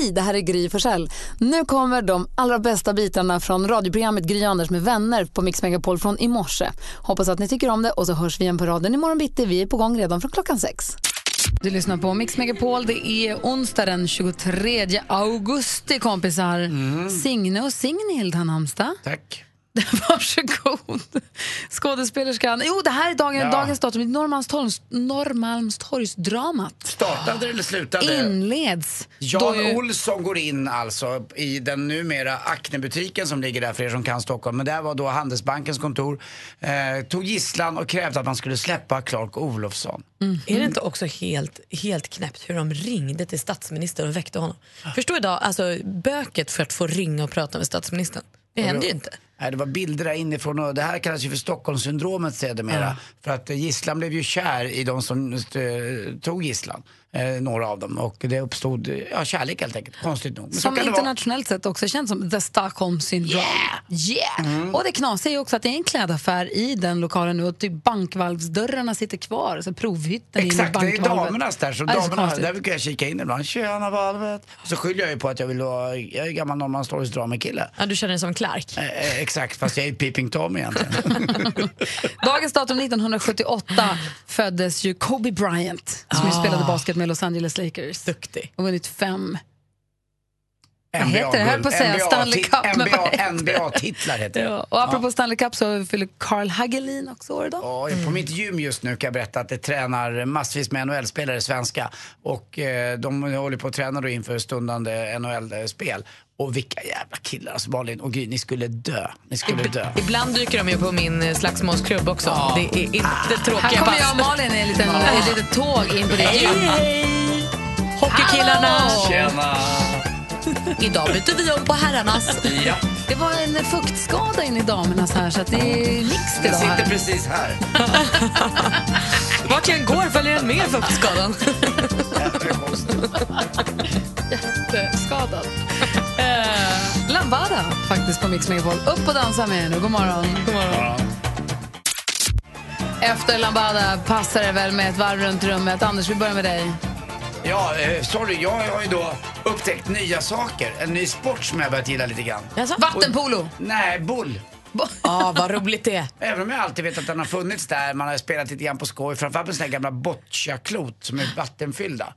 Hej, det här är Gry Forssell. Nu kommer de allra bästa bitarna från radioprogrammet Gry Anders med vänner på Mix Megapol från i morse. Hoppas att ni tycker om det och så hörs vi igen på raden imorgon bitti. Vi är på gång redan från klockan sex. Du lyssnar på Mix Megapol. Det är onsdag den 23 augusti, kompisar. Signe och Signhild har namnsdag. Tack. Varsågod. Skådespelerskan. Jo, det här är dagen, Ja. dagens datum. Norrmalmstorgs, Norrmalmstorgsdramat Startade eller slutade? inleds. Jan ju- Olsson går in alltså i den numera Acne-butiken som ligger där för er som kan Stockholm. Men där var då Handelsbankens kontor. Eh, tog gisslan och krävde att man skulle släppa Clark Olofsson. Är det inte också helt, helt knäppt hur de ringde till statsministern och väckte honom? Förstå idag, alltså böket för att få ringa och prata med statsministern. Det händer ju inte. Det var bilder där inifrån och det här kallas ju för Stockholmssyndromet sedermera. För att eh, gisslan blev ju kär i de som eh, tog gisslan. Eh, några av dem. Och det uppstod eh, ja, kärlek helt enkelt. Konstigt nog. Men så Som internationellt sett också känns som the Stockholm syndrome. Yeah! Mm. Och det knasiga är också att det är en klädaffär i den lokalen nu och typ bankvalvsdörrarna sitter kvar. Alltså provhytten in i Exakt, det är bankvalvet. damernas där. Så Ja, det är så damerna, där brukar jag kika in ibland. Tjena valvet. Så skyller jag ju på att jag vill vara, jag är gammal Norrmalmstorgs dramakille. Ja, du känner dig som Clark. Eh, eh, exakt, fast jag är Peeping Tom egentligen. Dagens datum 1978 föddes ju Kobe Bryant som ju spelade basket med Los Angeles Lakers. Duktig. Och vunnit fem NBA heter det? Höll på att säga NBA Stanley Cup, vad NBA? NBA-titlar heter det. Ja, och apropå Stanley Cup så fyller Carl Hagelin också år idag. Ja, på mitt gym just nu kan jag berätta att det tränar massvis med NHL-spelare svenska. Och eh, de håller på att träna då inför stundande NHL-spel. Och vilka jävla killar alltså Malin och Gry, ni skulle dö. Ni skulle dö. Ibland dyker de ju på min eh, slagsmålsklubb också. Det är inte tråkiga Här kommer jag och Malin i en liten, ett litet tåg in på ditt gym. Hockeykillarna! Hallå! Tjena! Idag byter vi om på herrarnas. Ja, Det var en fuktskada in i damernas här så att det är mixed jag idag. sitter Här. precis här. Vart jag än går följer en med fuktskadan. Jätteskadad. Eh, Lambada faktiskt på Mix Megapol. Upp och dansa med nu. God morgon. God morgon. Efter Lambada passar det väl med ett varv runt rummet. Anders, vi börjar med dig. Ja, eh, sorry, jag har ju då upptäckt nya saker. En ny sport som jag börjat gilla lite grann. Jaså? Vattenpolo. Nej, bull. Ja, vad roligt det är. Även om jag alltid vet att den har funnits där, man har spelat lite grann på skoj, framförallt med såna här gamla boccia-klot som är vattenfyllda.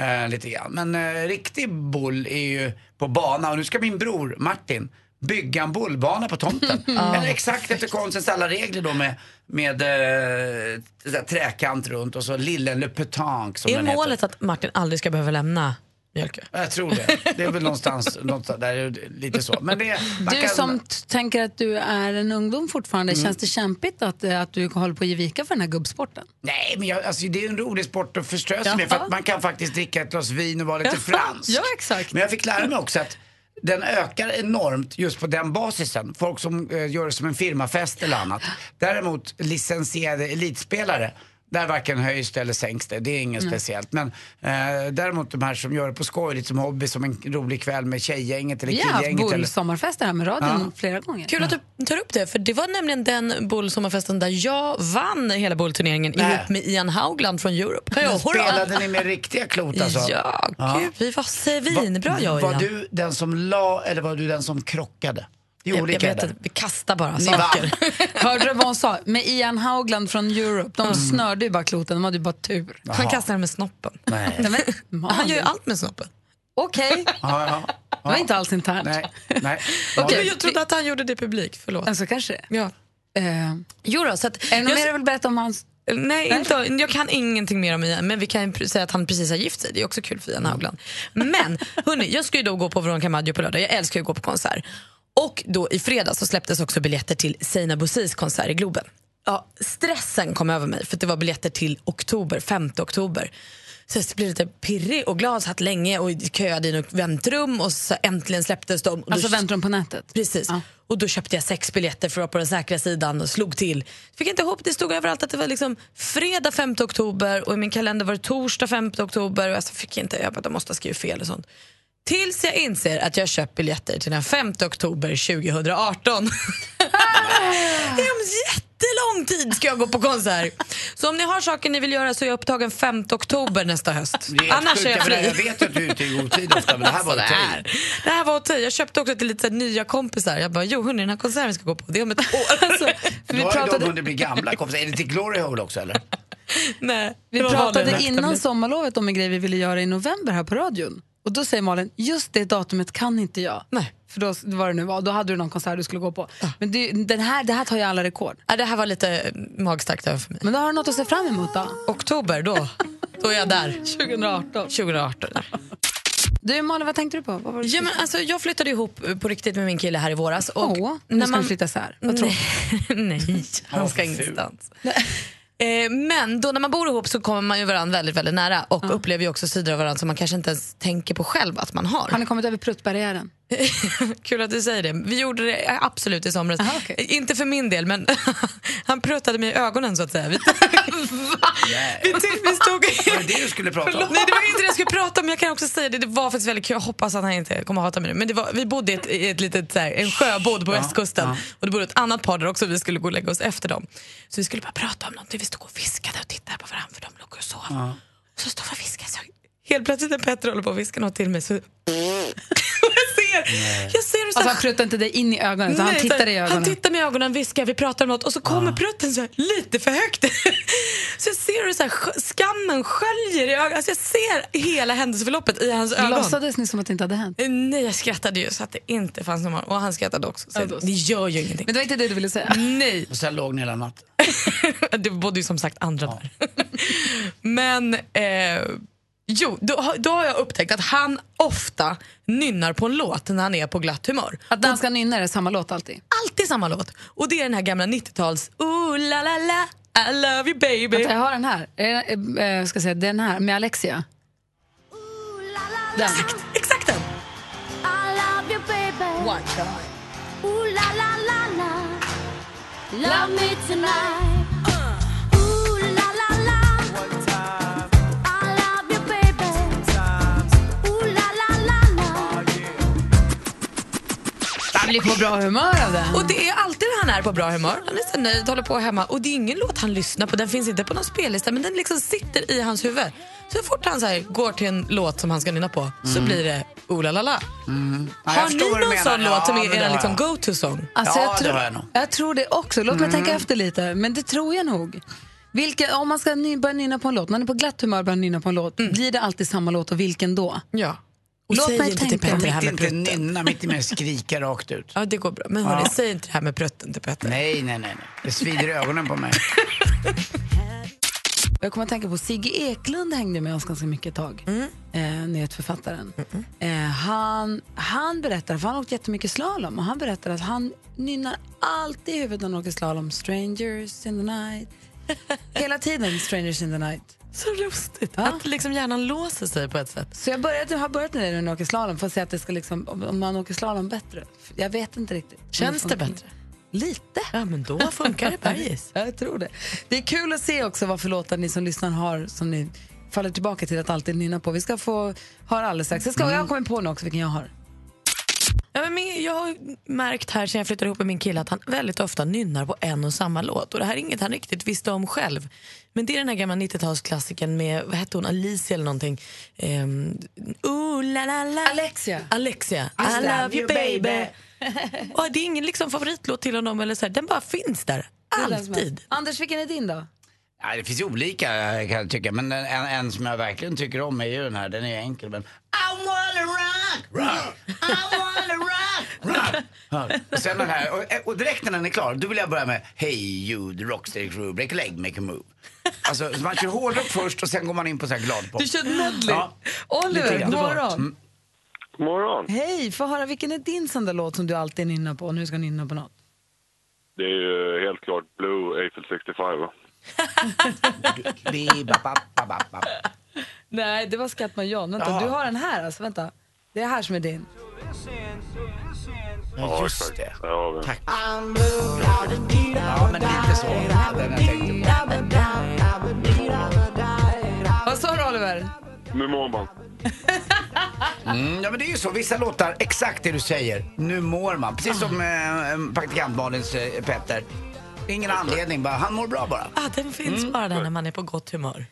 Eh, lite grann. Men eh, riktig bull är ju på bana och nu ska min bror Martin bygga en bullbana på tomten. Eller exakt efter konstens alla regler då med, med eh, träkant runt och så lille Le Petanque som Är den målet heter. att Martin aldrig ska behöva lämna Mjölkö? Jag tror det. Det är väl någonstans, någonstans där lite så. Men det, Du kan- som tänker att du är en ungdom fortfarande, känns det kämpigt att, eh, att du håller på att ge vika för den här gubbsporten? Nej, men jag, alltså, det är en rolig sport att förströsa Jaha. med för att man kan faktiskt dricka ett glas vin och vara lite fransk. Ja, exakt. Men jag fick lära mig också att den ökar enormt just på den basisen. Folk som eh, gör det som en firmafest eller annat. Däremot licensierade elitspelare, där varken höjs det eller sänks det. Det är inget speciellt. Men eh, däremot de här som gör det på skoj, lite som hobby, som en rolig kväll med tjejgänget eller Vi har haft killgänget. Eller... bullsommarfester här med radion Ja. flera gånger. Kul att du tar upp det, för det var nämligen den bullsommarfesten där jag vann hela bullturneringen Nej. ihop med Ian Haugland från Europe. Ja, hurra! spelade ni med riktiga klot alltså? Ja, gud, vi var svinbra jag och Var Ian. du den som la eller var du den som krockade? Det är jag, jag olika vet vi kastar bara Ni saker. Hörde du vad hon sa? Med Ian Haugland från Europe. De snörde ju bara kloten, de hade ju bara tur. Han kastar den med snoppen. Nej. Nej, men, Han gör ju allt med snoppen. Okej, Ja, ja, det var inte alls internt. Nej, nej. Men jag trodde att han gjorde det publikt, förlåt. Alltså kanske det. Ja. Eh, Jo då, så att, är det något jag- mer du vill berätta om hans... Nej, inte, jag kan ingenting mer om Ian, men vi kan säga att han precis har gift sig. Det är också kul för Ian Haugland. Men hörni, jag ska ju då gå på Veronica Maggio på lördag. Jag älskar ju att gå på konsert. Och då i fredags så släpptes också biljetter till Seina Bosis konsert i Globen. Ja, stressen kom över mig för att det var biljetter till oktober, 5 oktober. Så jag blev lite pirrig och glad, satt länge och köade i något väntrum och så äntligen släpptes de. Och då- Alltså väntrum på nätet? Precis. Ja. Och då köpte jag sex biljetter för att vara på den säkra sidan och slog till. Fick inte ihop, det stod överallt att det var liksom fredag 5 oktober och i min kalender var det torsdag 5 oktober och jag fick inte, jag bara, de måste ha skrivit fel och sånt. Tills jag inser att jag köpt biljetter till den 5 oktober 2018. det är om jättelång tid ska jag gå på konsert. Så om ni har saker ni vill göra så är jag upptagen 5 oktober nästa höst. Det är Annars är jag fri. Jag vet att du är ute i god tid ofta, men det här var det, ett här, det här var okej. Jag köpte också till lite så här nya kompisar. Jag bara, jo hörni, den här konserten vi ska gå på, det är om ett år. Alltså, För vi Då har ju de pratade, hunnit bli gamla kompisar. Är det till Glory Hole också eller? nej, vi det pratade innan sommarlovet om en grej vi ville göra i november här på radion. Och då säger Malin, just det datumet kan inte jag. Nej. För då, var det nu var, då hade du någon konsert du skulle gå på. Men det, den här, det här tar ju alla rekord. Ja, det här var lite magstarkt över för mig. Men då har du något att se fram emot då. Oktober, då, då är jag där. 2018. 2018. Du Malin, vad tänkte du på? Vad var det Ja, men alltså, jag flyttade ihop på riktigt med min kille här i våras. Och Åh, nu ska vi flytta isär. Vad tråkigt. Nej, han ska vad ingenstans. Eh, Men då när man bor ihop så kommer man ju varandra väldigt, väldigt nära och upplever ju också sidor av varandra som man kanske inte ens tänker på själv att man har. Har ni kommit över pruttbarriären? Kul att du säger det. Vi gjorde det absolut i somras. Aha, okej. Inte för min del, men han pruttade mig i ögonen så att säga. Vi, vi, vi stod... Var det det du skulle prata om? Nej det var inte det jag skulle prata om, men jag kan också säga det. Det var faktiskt väldigt kul. Jag hoppas att han inte kommer att hata mig nu. Men det var, vi bodde i ett, i ett litet, så här, en sjöbod på västkusten. Och det bodde ett annat par där också. Vi skulle gå och lägga oss efter dem. Så vi skulle bara prata om någonting. Vi stod och viskade och tittade på varandra för de låg och sov. Och så stod vi och viskade. Så helt plötsligt när Petter håller på att viska något till mig så... och jag ser, hur så Alltså han pruttar inte dig in i ögonen, utan han Nej, tittar så- dig i ögonen. Han tittar mig i ögonen, viskar, vi pratar om något och så kommer prutten så här, lite för högt. så jag ser hur så här, sk- skammen sköljer i ögonen. Alltså jag ser hela händelseförloppet i hans ögon. Låtsades ni som att det inte hade hänt? Eh, Nej, jag skrattade ju så att det inte fanns någon Och han skrattade också. Så Ja, det gör ju ingenting. Men det var inte det du ville säga. Nej, Och sen låg ni hela natten. det bodde ju som sagt andra där. Men eh, jo, då, har- då har jag upptäckt att han ofta nynnar på en låt när han är på glatt humör. Att danska nynna är det samma låt alltid. alltid samma låt. Och det är den här gamla 90-tals Ooh la la la, I love you baby. Vänta, jag har den här. Eh, eh, ska jag säga, den här med Alexia. Den. Exakt, exakt den. I love you, baby. One time. Ooh la la la la. Love me tonight. Blir på bra humör av den. Och det är alltid när han är på bra humör. Han är så nöjd, håller på hemma. Och det är ingen låt han lyssnar på. Den finns inte på någon spellista, men den liksom sitter i hans huvud. Så fort han så här, går till en låt som han ska nynna på så blir det oh la la la. Ja, jag Har ni någon sån Ja, låt som är det er liksom go-to-song? Alltså, Ja, jag, det tror, har jag nog. jag tror det också. Låt mig tänka efter lite. Men det tror jag nog. Vilken, om man ska ny, börja nynna på en låt, man är på glatt humör och börjar nynna på en låt, blir det alltid samma låt och vilken då? Ja. Och Låt säg mig inte till. Petter det här Mitt med inte prutten. nynna, mitt i med skrika rakt ut. Ja, det går bra. Men hörni, Ja. säg inte det här med prutten till Petter. Nej, nej, nej. Det svider i ögonen på mig. Jag kommer att tänka på Sigge Eklund hängde med oss ganska mycket ett tag. Eh, nyhetsförfattaren. Eh, han, han berättar, för han har åkt jättemycket slalom och han berättar att han nynnar alltid i huvudet när han åker slalom. Strangers in the night. Hela tiden strangers in the night. Så lustigt. Ja. Att liksom hjärnan låser sig på ett sätt. Så jag, började, jag har börjat med det när jag åker slalom för att se att det ska liksom, om man åker slalom bättre. Jag vet inte riktigt. Känns det bättre? Lite. Ja, men då funkar det bergis. Ja, jag tror det. Det är kul att se också vad för låtar ni som lyssnar har som ni faller tillbaka till att alltid nynna på. Vi ska få höra alldeles strax. Jag, ska, jag har kommit på nu också vilken jag har. Ja, men jag har märkt här sen jag flyttade ihop med min kille att han väldigt ofta nynnar på en och samma låt. Och det här är inget han riktigt visste om själv. Men det är den här gamla 90-talsklassikern med, vad hette hon, Alicia eller någonting. Um, ooh, la, la, la. Alexia. Alexia, I love you baby. och det är ingen liksom favoritlåt till honom, eller så här, den bara finns där. Alltid. Anders, vilken är din då? Ja, det finns ju olika kan jag tycka, men en, en som jag verkligen tycker om är ju den här, den är enkel men I wanna rock, rock, I wanna rock, rock. Ja, Och sen den här, och, och direkt när den är klar, då vill jag börja med Hey you, the rocksteady crew, break a leg, make a move. Alltså så man kör hårdrock först och sen går man in på så här glad pop. Du kör medley. Ja. Oliver, god morgon. Mm. Morgon. Hej, få höra vilken är din sån där låt som du alltid nynnar på du ska nynna på något? Det är ju helt klart Blue Eiffel 65. Nej, det var Scatman John. Vänta, Jaha. du har den här alltså. Vänta. Det är här som är din. Ja, just det. Tack. Ja, men lite så. Den jag tänkte på. Vad sa du Oliver? Mumorban. Mm, ja men det är ju så, vissa låtar, exakt det du säger, nu mår man. Precis som eh, praktikant Malins eh, Petter. Ingen anledning, bara, han mår bra bara. Ah, den finns Mm. bara där när man är på gott humör.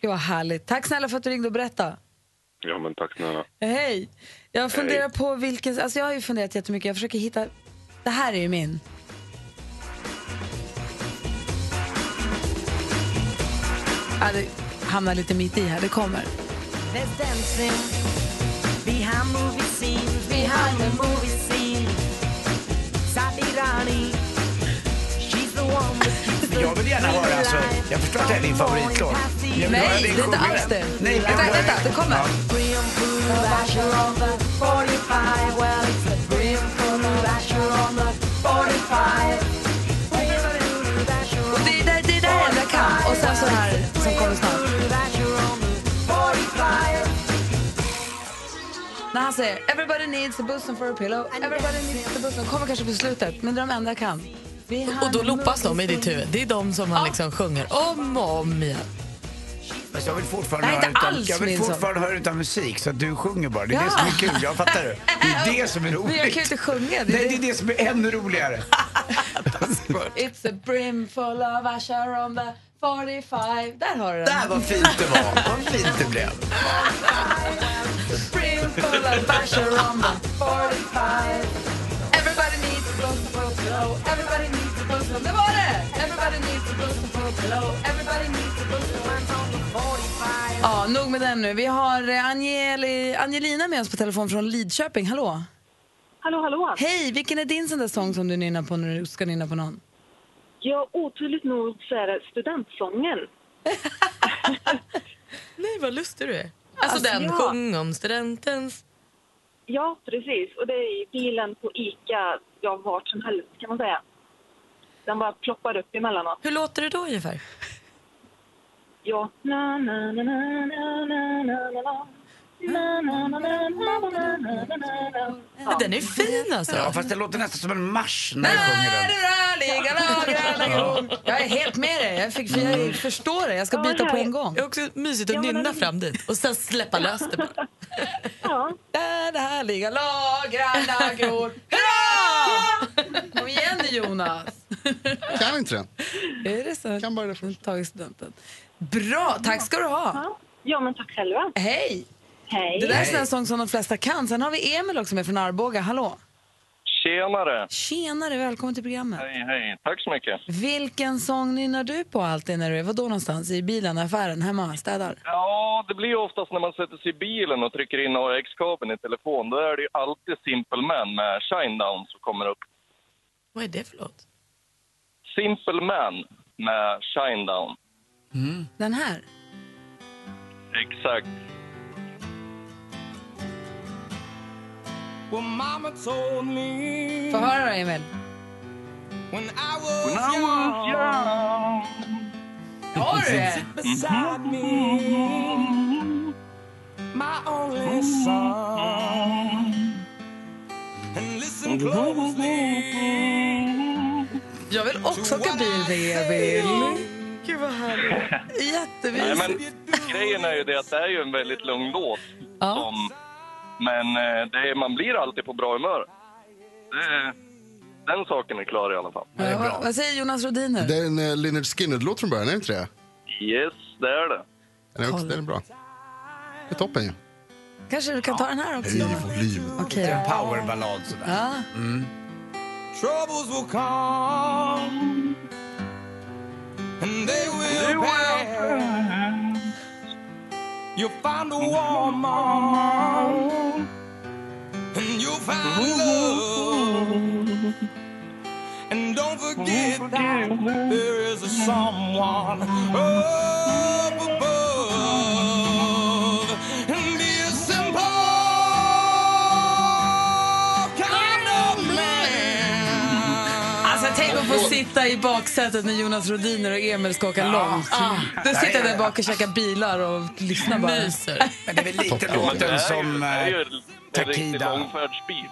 Gud vad härligt. Tack snälla för att du ringde och berättade. Ja, men tack snälla. Hej! Jag funderar på vilken, alltså jag har ju funderat jättemycket, jag försöker hitta, det här är ju min. Ja, det hamnar lite mitt i här, det kommer. Dancing behind movie scenes, behind the movie scene. Sadi Rani, she's the jag vill gärna höra. Alltså, jag förstår att det är din favoritlåt. Jag vill Nej, höra det är inte sjunga alls den. det. Nej, jag vill Vänta, höra vänta, det dig- kommer. Och det är där, det är där. Och sen så här som kommer snart. När han säger “Everybody needs a bosom for a pillow, everybody needs a bosom” kommer kanske på slutet, men det är de enda jag kan. Och då loppas de i ditt huvud. Det är de som man liksom sjunger om och om igen. Fast jag vill fortfarande Det är höra inte utan, alls jag vill min fortfarande höra utan musik så att du sjunger bara. Det är Ja. det som är kul, jag fattar du. Det är det som är roligt. Men jag kan ju inte sjunga. Det är Nej, det. det är det som är ännu roligare. It's a brim full of Asher on the 45. Där har du den. Där vad fint det var. Vad fint det blev. Brim full of Asher on the 45. Everybody needs a pillow. Everybody needs a bosom. Det var det! Everybody needs a bosom for a pillow. Everybody needs a bosom on the 45. Ja, nog med den nu. Vi har eh, Angeli, Angelina med oss på telefon från Lidköping. Hallå! Hallå, hallå. Hej! Vilken är din sån där sång som du nynnar på när du ska nynna på någon? Ja, oturligt nog så är det studentsången. Nej, vad lustig du är. Alltså, den, ja. sjung om studentens... Ja, precis. Och det är bilen på ICA, ja, vart som helst kan man säga. Den bara ploppar upp emellanåt. Hur låter det då ungefär? Ja. Na, na, na, na, na, na, na, na, den är fin alltså. Ja, fast det låter nästan som en marsch när du sjunger den. Jag är helt med dig. Jag, fick, jag mm. förstår det. Jag ska byta på en gång. Det är också mysigt att nynna fram dit och sen släppa lös det bara. Ja. Det här ligger lagrarna gror. Hurra! Kom igen nu Jonas. Kan inte den. Är det så? Kan bara det först. Bra, tack ska du ha. Ja, men tack själva. Hej. Hej. Det där är en Hej. sån här sång som de flesta kan. Sen har vi Emil också med från Arboga. Hallå! Tjenare! Tjenare, välkommen till programmet. Hej, hej. Tack så mycket. Vilken sång nynnar du på alltid när du är, var då någonstans? I bilen, affären, hemma, städar? Ja, det blir ju oftast när man sätter sig i bilen och trycker in AX-kabeln i telefon. Då är det ju alltid Simple Man med Shinedown som kommer upp. Vad är det för låt? Simple Man med Shinedown. Den här? Exakt. Få höra då, Emil. When I was young Har du det? beside me, my only son. And listen closely. Jag vill också åka bil Emil. Gud vad härligt. Nej, Jättemysigt. men grejen är ju det att det är ju en väldigt lugn låt. Ja. Som, men eh, det är, man blir alltid på bra humör. Det, den saken är klar i alla fall. Ja, vad, vad säger Jonas Rodiner? Det är en uh, Lynyrd Skynyrd-låt från början, är det inte det? Yes, det är det. Den är, också, den är bra. Det är toppen ju. Kanske du kan ta den här också? Höj Jonas? volymen. Okej Det är då. en powerballad sådär. Ja. Troubles will come. And they will pass. You'll find a woman. And you'll find mm-hmm. love. And don't forget that there is a someone up above. Sitta i baksätet när Jonas Rodiner och Emil ska åka långt. Du sitter där bak och käkar bilar och lyssnar bara. Myser. Men det är väl lite låten som eh, Takida. långfärdsbil.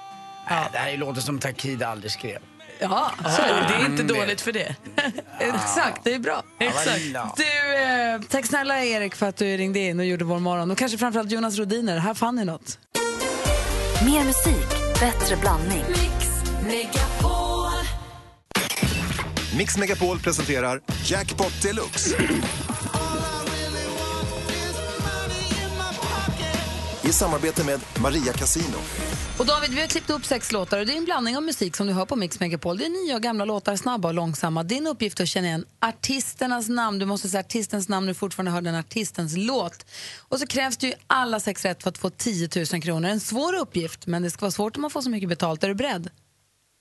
Nej, det här är låten som Takida aldrig skrev. Ja, så är det. det är inte dåligt för det. Exakt, det är bra. Exakt. Du, eh, tack snälla Erik för att du ringde in och gjorde vår morgon. Och kanske framförallt Jonas Rodiner. Här fann ni något. Mer musik, bättre blandning. Mix Megapol Mix Megapol presenterar Jackpot Deluxe. I samarbete med Maria Casino. Och David, vi har klippt upp sex låtar och det är en blandning av musik som du hör på Mix Megapol. Det är nya och gamla låtar, snabba och långsamma. Din uppgift är att känna igen artisternas namn. Du måste säga artistens namn när du fortfarande hör den artistens låt. Och så krävs det ju alla sex rätt för att få 10 000 kronor. En svår uppgift, men det ska vara svårt om man får så mycket betalt. Är du beredd?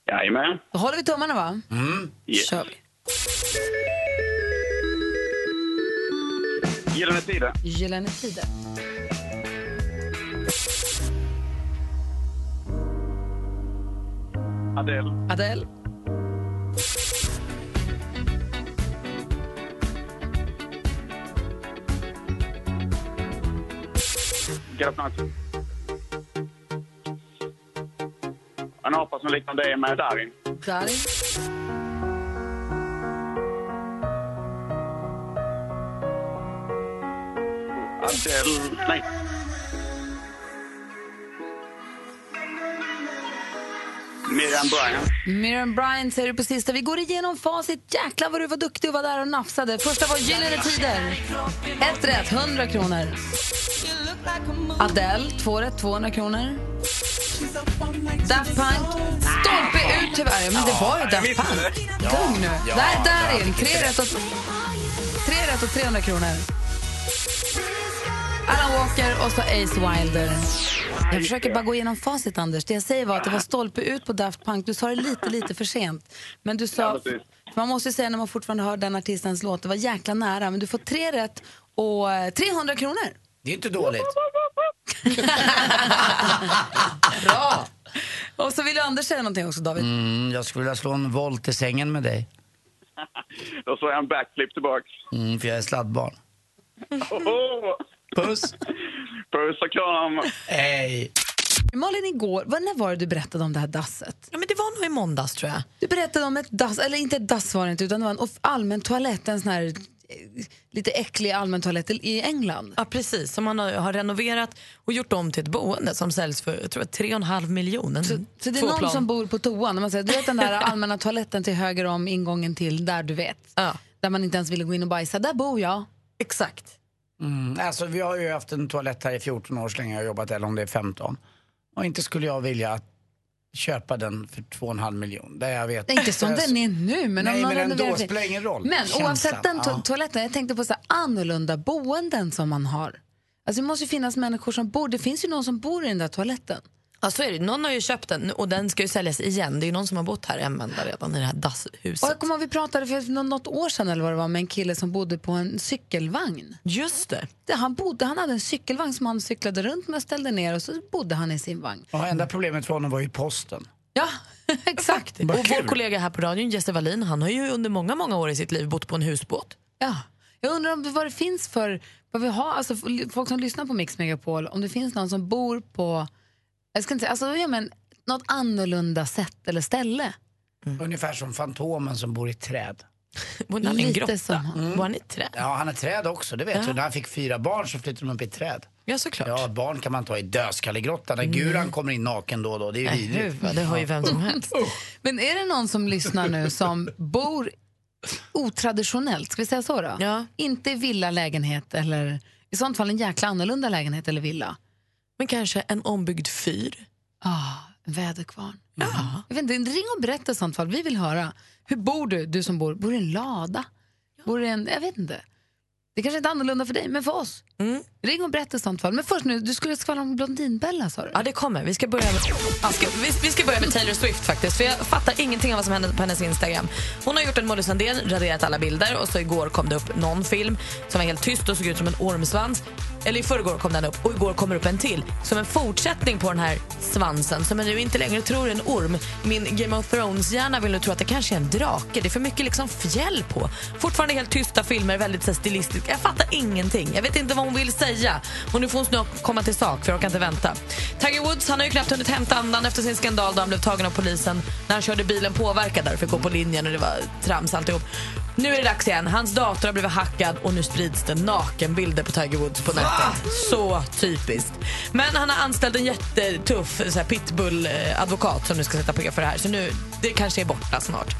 Jajamän. Då håller vi tummarna va? Mm. Yes. kör vi. Gyllene Tider. Gyllene Tider. Adele. Adele. Get En apa som liknar dig med Darin. Darin. Adele... Nej. Miriam Bryant. Miriam Bryant säger du på sista. Vi går igenom facit. Jäklar vad du var duktig och var där och nafsade. Första var Gyllene Tider. Ett rätt, 100 kronor. Adele, två rätt, 200 kronor. Daft Punk, stolpe ut tyvärr. Men det var ju Daft Punk. Lugn nu. Ja, där, där in. Tre rätt, och, tre rätt och 300 kronor. Alan Walker och så Ace Wilder. Jag försöker bara gå igenom facit, Anders. Det jag säger var att det var stolpe ut på Daft Punk. Du sa det lite, lite för sent. Men du sa... Man måste ju säga när man fortfarande hör den artistens låt. Det var jäkla nära. Men du får tre rätt och eh, 300 kronor. Det är inte dåligt. Och så vill Anders säga någonting också, David. Mm, jag skulle vilja slå en volt i sängen med dig. Då slår jag en backflip tillbaks. Mm, för jag är sladdbarn. Oho! Puss! Puss och kram. Hej! Malin, igår, vad, när var det du berättade om det här dasset? Ja, men det var nog i måndags tror jag. Du berättade om ett dass, eller inte ett dass var det inte, utan det var en allmän toalett, en sån här lite äcklig allmän toalett i England. Ja, precis. Som man har, har renoverat och gjort om till ett boende som säljs för jag tror, 3,5 miljoner. Så, så det är Två någon plan. som bor på toan. Man säger, du vet den där allmänna toaletten till höger om ingången till där du vet. Ja, Där man inte ens ville gå in och bajsa. Där bor jag. exakt. Mm, alltså, vi har ju haft en toalett här i 14 år så länge jag har jobbat, eller om det är 15. Och inte skulle jag vilja att köpa den för 2,5 miljoner. Där jag vet. Det inte som den är nu. Men Nej, om man men ändå, renoverar- spelar ingen roll. Men Känslan, oavsett den to- ja. toaletten, jag tänkte på så här annorlunda boenden som man har. Alltså det måste ju finnas människor som bor, det finns ju någon som bor i den där toaletten. Ja, så är det. Någon har ju köpt den och den ska ju säljas igen. Det är ju någon som har bott här en vända redan i det här Och dasshuset. jag kommer ihåg, vi pratade för nå- något år sedan eller vad det var med en kille som bodde på en cykelvagn. Just det. Det, han, bodde, han hade en cykelvagn som han cyklade runt med och ställde ner och så bodde han i sin vagn. Och enda problemet för honom var ju posten. Ja, exakt. Och vår kollega här på radion, Jesse Wallin, han har ju under många, många år i sitt liv bott på en husbåt. Ja. Jag undrar om det, vad det finns för, vad vi har, alltså folk som lyssnar på Mix Megapol, om det finns någon som bor på, jag ska inte säga, alltså ja, men något annorlunda sätt eller ställe. Ungefär som Fantomen som bor i ett träd. Bor han i en grotta? som han. Bor han i ett träd? Ja, han har träd också, det vet du. När han fick fyra barn så flyttade de upp i ett träd. Ja, såklart. Ja, barn kan man ta i dödskallegrottan. När guran kommer in naken då och då. Det är ju Nej, vidrigt. huvud, det har ju vem som helst. Men är det någon som lyssnar nu som bor otraditionellt, ska vi säga så då? Ja. Inte i villa, lägenhet eller i sånt fall en jäkla annorlunda lägenhet eller villa. Men kanske en ombyggd fyr? Ah, väderkvarn. Jag vet inte, ring och berätta i sånt fall. Vi vill höra. Hur bor du, du som bor? Bor du i en lada? Bor du en, jag vet inte. Det kanske inte är annorlunda för dig, men för oss. Mm. Ring och berätta i sånt fall. Men först nu, du skulle skvallra om Blondinbella sa du? Ja, det kommer. Vi ska, börja med, vi, ska, vi, vi ska börja med Taylor Swift faktiskt. För jag fattar ingenting av vad som hände på hennes Instagram. Hon har gjort en modusandel, raderat alla bilder och så igår kom det upp någon film som var helt tyst och såg ut som en ormsvans eller i förrgår kom den upp och igår kommer upp en till som en fortsättning på den här svansen som jag nu inte längre tror är en orm. Min Game of Thrones-hjärna vill nu tro att det kanske är en drake. Det är för mycket liksom fjäll på. Fortfarande helt tysta filmer, väldigt så stilistiska. Jag fattar ingenting. Jag vet inte vad hon vill säga. Och nu får hon snart komma till sak för jag kan inte vänta. Tiger Woods han har ju knappt hunnit hämta andan efter sin skandal då han blev tagen av polisen när han körde bilen påverkad där för gå på linjen och det var trams alltihop. Nu är det dags igen. Hans dator har blivit hackad och nu sprids det nakenbilder på Tiger Woods på nätet. Så typiskt. Men han har anställt en jättetuff pitbull-advokat som nu ska sätta på för det här. Så nu, det kanske är borta snart.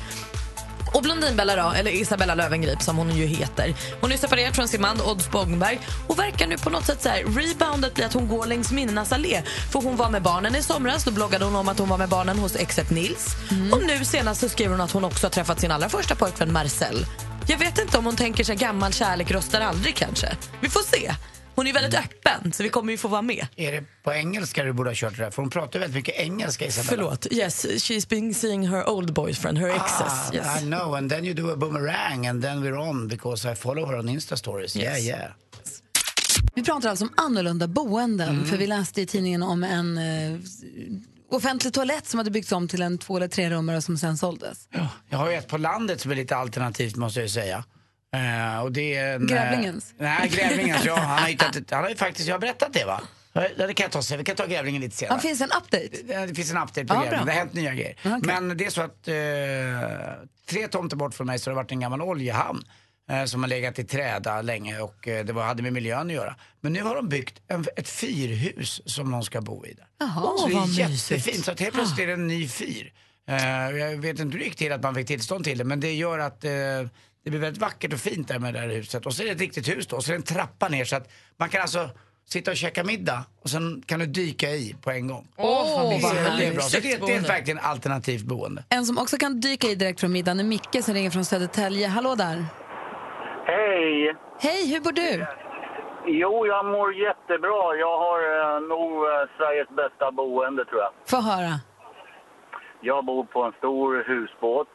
Och Blondinbella då, eller Isabella Löwengrip som hon ju heter. Hon är separerad från sin man Odd Spångberg och verkar nu på något sätt så här, reboundet blir att hon går längs minnenas allé. För hon var med barnen i somras, då bloggade hon om att hon var med barnen hos exet Nils. Och nu senast så skrev hon att hon också har träffat sin allra första pojkvän Marcel. Jag vet inte om hon tänker sig gammal kärlek röstar aldrig kanske. Vi får se. Hon är väldigt öppen så vi kommer ju få vara med. Är det på engelska du borde ha kört det där? För hon pratar väldigt mycket engelska Isabella. Förlåt. Yes, she's been seeing her old boyfriend, her exes. Ah, yes. I know, and then you do a boomerang and then we're on because I follow her on Insta stories. Yeah, Yes. yeah. Vi pratar alltså om annorlunda boenden. Mm. För vi läste i tidningen om en eh, offentlig toalett som hade byggts om till en två eller tre rummare som sen såldes. Ja, jag har ju ett på landet som är lite alternativt måste jag ju säga. Eh, och det är en, eh, Grävlingens? nej, Grävlingens, ja. Han har, hittat ett, han har ju faktiskt, jag har berättat det va? Ja, Det kan jag ta sen, vi kan ta Grävlingen lite senare. Ja, finns en update? Det, det finns en update på Ja, Grävlingen, bra. det har hänt nya grejer. Okej. Men det är så att eh, tre tomter bort från mig så har det varit en gammal oljehamn. eh, Som har legat i träda länge och eh, det var, hade med miljön att göra. Men nu har de byggt en, ett fyrhus som någon ska bo i där. Jaha, så det är vad jättefint. mysigt. Så att helt plötsligt är det en ny fyr. Eh, jag vet inte hur det gick till att man fick tillstånd till det men det gör att eh, det blir väldigt vackert och fint där med det här huset. Och så är det ett riktigt hus då och så är det en trappa ner så att man kan alltså sitta och käka middag och sen kan du dyka i på en gång. Åh, vad det, är, det är härligt. bra. Så det, är- det är Boende. verkligen alternativt boende. En som också kan dyka i direkt från middagen är Micke som ringer från Södertälje. Hallå där. Hej! Hej, hur bor du? Jo, jag mår jättebra. Jag har eh, nog eh, Sveriges bästa boende, tror jag. Få höra. Jag bor på en stor husbåt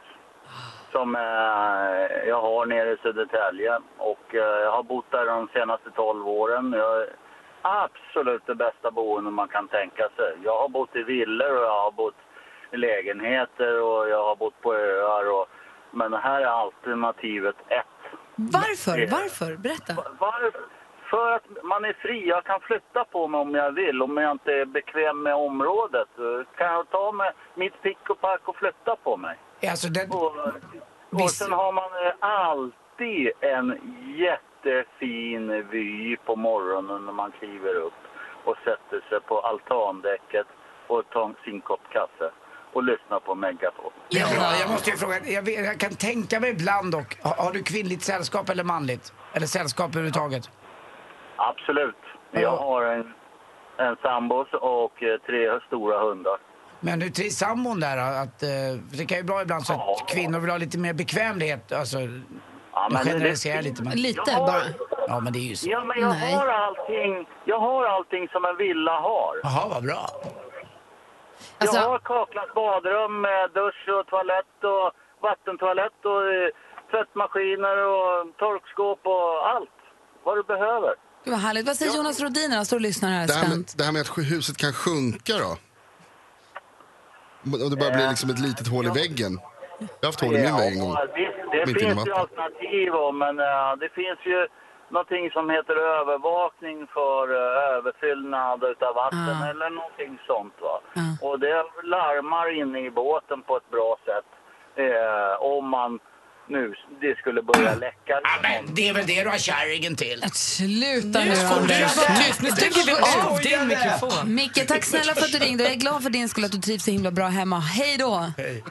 som eh, jag har nere i Södertälje. Och eh, jag har bott där de senaste 12 åren. Jag är absolut det bästa boende man kan tänka sig. Jag har bott i villor och jag har bott i lägenheter och jag har bott på öar. Och, men det här är alternativet ett. Varför? Varför? Berätta. Varför? För att man är fri. Jag kan flytta på mig om jag vill. Om jag inte är bekväm med området kan jag ta med mitt pick och pack och flytta på mig. Alltså det, Och, och sen har man eh, alltid en jättefin vy på morgonen när man kliver upp och sätter sig på altandäcket och tar sin kopp kaffe och lyssnar på Megafon. bra. Jag måste ju fråga, jag, vet, jag kan tänka mig ibland dock, har, har du kvinnligt sällskap eller manligt? Eller sällskap överhuvudtaget? Absolut. Jag har en, en sambos och eh, tre stora hundar. Men trivs sambon där att, eh, för Det kan ju vara ibland så att kvinnor vill ha lite mer bekvämlighet. Alltså, Ja, jag men det- generaliserar lite men... Lite har- bara. Ja men det är ju så. Ja, men jag Nej. har allting. Jag har allting som en villa har. Jaha, vad bra. Alltså- Jag har kaklat badrum med dusch och toalett och vattentoalett och eh, tvättmaskiner och torkskåp och allt. Vad du behöver. Gud vad härligt. Vad säger Jonas Rodiner? Han står och lyssnar här Det här, med, spänt. det här med att huset kan sjunka då? Om det bara blir liksom ett litet hål i väggen. Jag har haft hål i min vägg en gång. Det det finns ju alternativ om, men eh, det finns ju någonting som heter övervakning för uh, överfyllnad utav vatten Ah. eller någonting sånt. Va? Ah. Och det larmar inne i båten på ett bra sätt eh, om man nu det skulle börja läcka. Ja, men det är väl det du har kärringen till. Sluta nu, Nu får du Anders. Nu stänger vi av din mikrofon. Micke, tack snälla för att du ringde. Jag är glad för din skull att du trivs så himla bra hemma. Hej då! Hej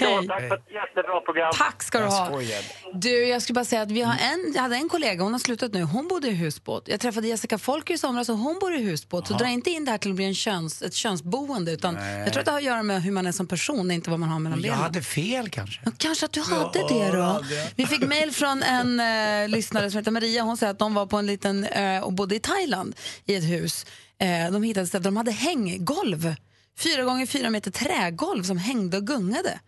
då, Hej. tack för ett jättebra program. Tack ska du Jag ha. skojar. Du, jag skulle bara säga att vi har en, jag hade en kollega, hon har slutat nu, hon bodde i husbåt. Jag träffade Jessica Folker i somras och hon bor i husbåt. Så dra inte in det här till att bli en köns, ett könsboende utan jag tror att det har att göra med hur man är som person, inte vad man har mellan Jag benen. hade fel kanske. Kanske att du hade det då. Vi fick mejl från en eh, lyssnare som heter Maria. Hon säger att de var på en liten ö och bodde i Thailand i ett hus. Eh, de hittade ett ställe där de hade hänggolv fyra gånger fyra meter trägolv som hängde och gungade.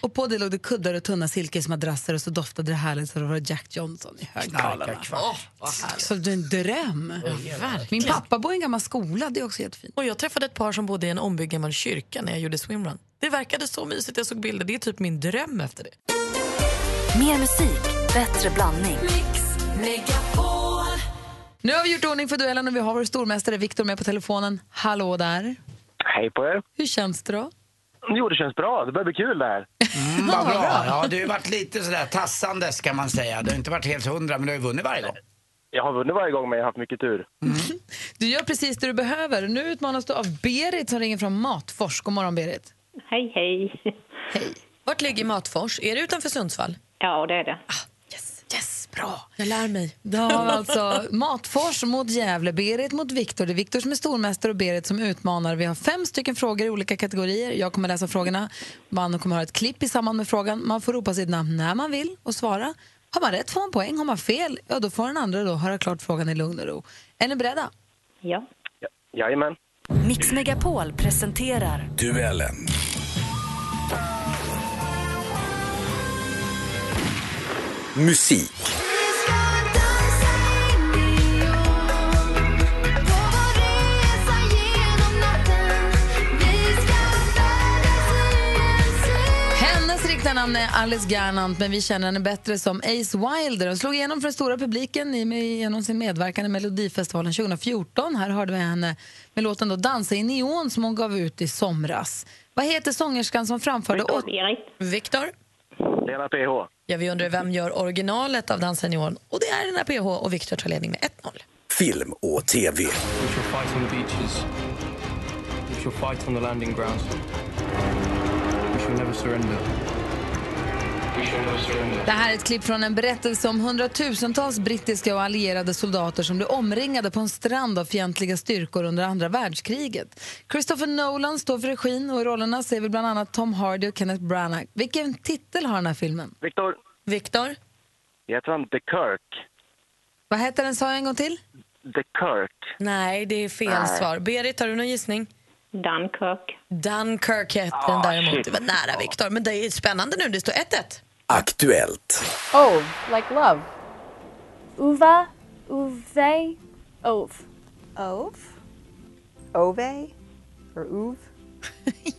Och på det låg det kuddar och tunna silkesmadrasser och så doftade det härligt så det var Jack Johnson i högtalarna. Knarkarkvart. Så det är en dröm. Min pappa bor i en gammal skola, det är också jättefint. Och jag träffade ett par som bodde i en ombyggd gammal kyrka när jag gjorde swimrun. Det verkade så mysigt, jag såg bilder. Det är typ min dröm efter det. Mer musik, bättre blandning. Nu har vi gjort ordning för duellen och vi har vår stormästare Viktor med på telefonen. Hallå där. Hej på er. Hur känns det då? Jo, det känns bra. Det börjar bli kul det här. Mm, vad bra. Ja, du har ju varit lite sådär tassandes kan man säga. Du har inte varit helt hundra, men du har ju vunnit varje gång. Jag har vunnit varje gång, men jag har haft mycket tur. Du gör precis det du behöver. Nu utmanas du av Berit som ringer från Matfors. God morgon Berit. Hej, hej. Vart ligger Matfors? Är det utanför Sundsvall? Ja, det är det. Yes, bra. Jag lär mig. Då har vi alltså Matfors mot Gävle, Berit mot Viktor. Det är Viktor som är stormästare och Berit som utmanar. Vi har fem stycken frågor i olika kategorier. Jag kommer läsa frågorna. Man kommer ha ett klipp i samband med frågan. Man får ropa sitt namn när man vill och svara. Har man rätt får man poäng. Har man fel, ja då får den andra då höra klart frågan i lugn och ro. Är ni beredda? Ja. Jajamän. Mix Megapol presenterar Duellen. Musik. Namn är Alice Gernandt, men vi känner henne bättre som Ace Wilder. Hon slog igenom för den stora publiken i- med- genom sin medverkan i Melodifestivalen 2014. Här hörde vi henne med låten då Dansa i neon som hon gav ut i somras. Vad heter sångerskan som framförde... Viktor? Lena PH. Ja, vi undrar vem gör originalet av Dansa i neon? Och det är Lena PH och Viktor tar ledning med 1-0. Film och TV. We shall fight on the landing grounds. We shall never surrender. Det här är ett klipp från en berättelse om hundratusentals brittiska och allierade soldater som blev omringade på en strand av fientliga styrkor under andra världskriget. Christopher Nolan står för regin och i rollerna ser vi bland annat Tom Hardy och Kenneth Branagh. Vilken titel har den här filmen? Viktor. Viktor? Heter han The Kirk? Vad heter den, sa jag en gång till? The Kirk. Nej, det är fel Nej. svar. Berit, har du någon gissning? Dunkirk. Dunkirk hette Ah, den däremot. shit. Det var nära, Viktor. Men det är spännande nu. Det står 1-1. Aktuellt. Ove, like love. Uva, uve, ove. Ove? Ove? Or uv?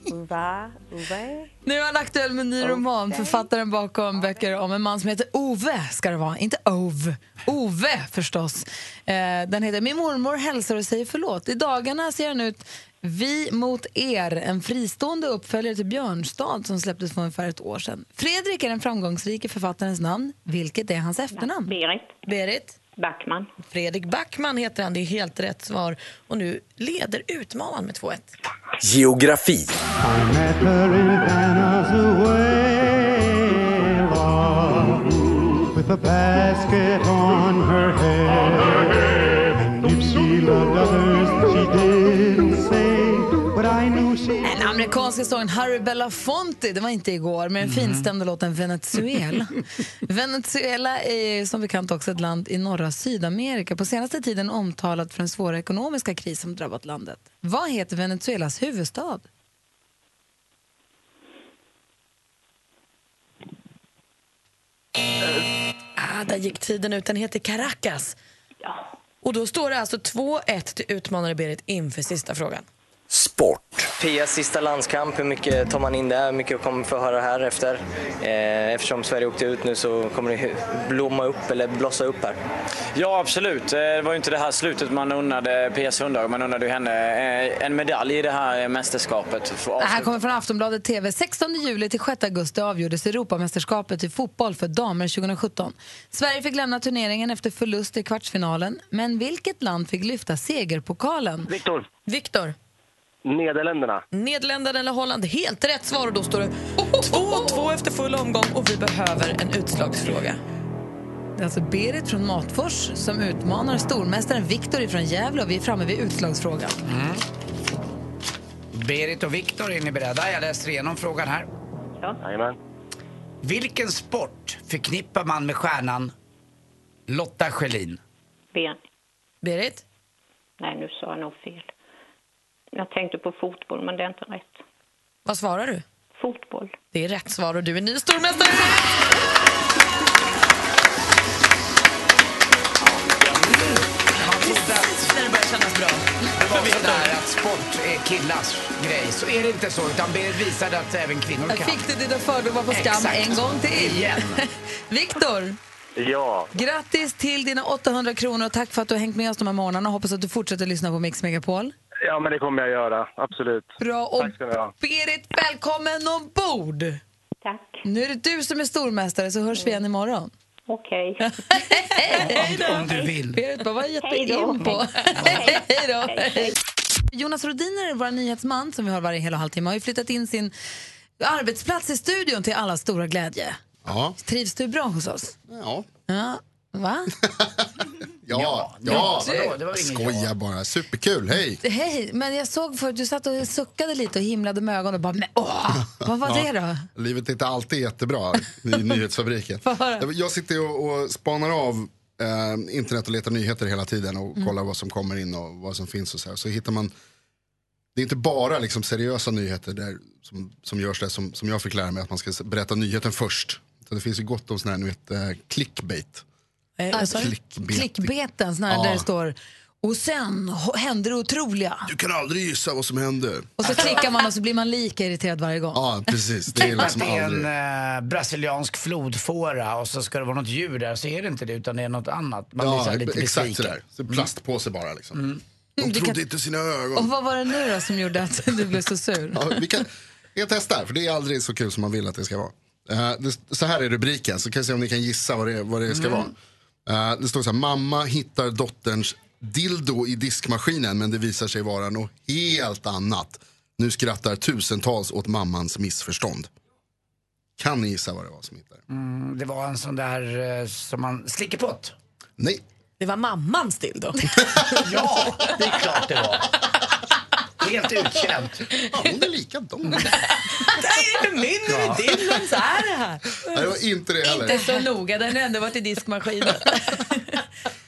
Uva? Uve? Nu är han aktuell med en ny roman. Författaren bakom böcker om en man som heter Ove, ska det vara. Inte Ove. Ove, förstås. Eh, den heter Min mormor hälsar och säger förlåt. I dagarna ser den ut Vi mot er, en fristående uppföljare till Björnstad som släpptes för ungefär ett år sedan. Fredrik är den framgångsrike författarens namn. Vilket är hans efternamn? Berit. Berit? Backman. Fredrik Backman heter han. Det är helt rätt svar. Och nu leder utmanaren med 2-1. Geografi. I amerikanska sången Harry Belafonte, det var inte igår, med den finstämda låten Venezuela. Venezuela är som bekant också ett land i norra Sydamerika. På senaste tiden omtalat för den svåra ekonomiska kris som drabbat landet. Vad heter Venezuelas huvudstad? Ah, där gick tiden ut. Den heter Caracas. Och då står det alltså 2-1 till utmanare Berit inför sista frågan. Sport. Pias sista landskamp, hur mycket tar man in där? Hur mycket kommer vi få höra här efter? Eh, eftersom Sverige åkte ut nu så kommer det blomma upp eller blossa upp här. Ja, absolut. Eh, Det var ju inte det här slutet man unnade Pia Sundhage. Man unnade ju henne eh, en medalj i det här mästerskapet. Det här kommer från Aftonbladet TV. 16 juli till 6 augusti avgjordes Europamästerskapet i fotboll för damer 2017. Sverige fick lämna turneringen efter förlust i kvartsfinalen. Men vilket land fick lyfta segerpokalen? Viktor. Viktor. Nederländerna. Nederländerna eller Holland? Helt rätt svar och då står det 2-2 efter full omgång och vi behöver en utslagsfråga. Det är alltså Berit från Matfors som utmanar stormästaren Viktor från Gävle och vi är framme vid utslagsfrågan. Mm. Berit och Viktor, är ni beredda? Jag läser igenom frågan här. Jajamän. Vilken sport förknippar man med stjärnan Lotta Schelin? Ben. Berit? Nej, nu sa jag nog fel. Jag tänkte på fotboll, men det är inte rätt. Vad svarar du? Fotboll. Det är rätt svar och du är ny stormästare. När det börjar kännas bra. Det var så där att sport är killars grej. Så är det inte så, utan Berit visade att även kvinnor Jag kan. fick du dina fördomar på skam Exakt. en gång till. Igen. Viktor, Ja, grattis till dina 800 kronor och tack för att du har hängt med oss de här morgnarna. Hoppas att du fortsätter lyssna på Mix Megapol. Ja men det kommer jag göra. Absolut. Bra. Och Tack ska ni ha. Berit, välkommen ombord! Tack. Nu är det du som är stormästare, så hörs vi igen imorgon. Okej. Om, om du vill. Berit bara, vad gett Hej dig då. in på? Hej då! Hej, hej. Jonas Rodiner, vår nyhetsman som vi har varje hel och halvtimme, har ju flyttat in sin arbetsplats i studion till alla stora glädje. Ja. Trivs du bra hos oss? Ja. Ja. Va? Ja, Ja, ja. vadå? Det var inget Skoja bara. Superkul. Hej. Hej, men jag såg för du satt och suckade lite och himlade med ögonen och bara, men åh, vad var det då? Livet är inte alltid jättebra i nyhetsfabriken. Jag sitter och, och spanar av eh, internet och letar nyheter hela tiden och Mm. kollar vad som kommer in och vad som finns och så här. Så hittar man, det är inte bara liksom seriösa nyheter där, som, som görs där som, som jag fick lära mig att man ska berätta nyheten först. Så det finns ju gott om sån här, ni vet, eh, clickbait. Eh, alltså, Clickbait. klickbeten, sån här Ja. där det står och sen hände det otroliga. Du kan aldrig gissa vad som händer. Och så klickar man och så blir man lika irriterad varje gång. Ja, precis. Det är liksom det är en eh, brasiliansk flodfåra och så ska det vara något djur där, så är det inte det utan det är något annat. Man blir Ja, här lite exakt besviken. sådär. Så plastpåse bara liksom. De Mm, det trodde kan- inte sina ögon. Och vad var det nu då som gjorde att du blev så sur? Ja, vi kan, vi kan testa, här, för det är aldrig så kul som man vill att det ska vara. Eh, det, så här är rubriken, så kan vi se om ni kan gissa vad det, vad det ska vara. Eh, det står så här, mamma hittar dotterns dildo i diskmaskinen men det visar sig vara något helt annat. Nu skrattar tusentals åt mammans missförstånd. Kan ni gissa vad det var som hittade? Mm, det var en sån där eh, som man, slickepott. Nej. Det var mammans dildo. Ja, det är klart det var. Helt utkänt. Ja, hon är likadan. Det är ju min Ja. dildon, så är det här. Nej, det var inte det heller. Inte så noga, den har ändå varit i diskmaskinen.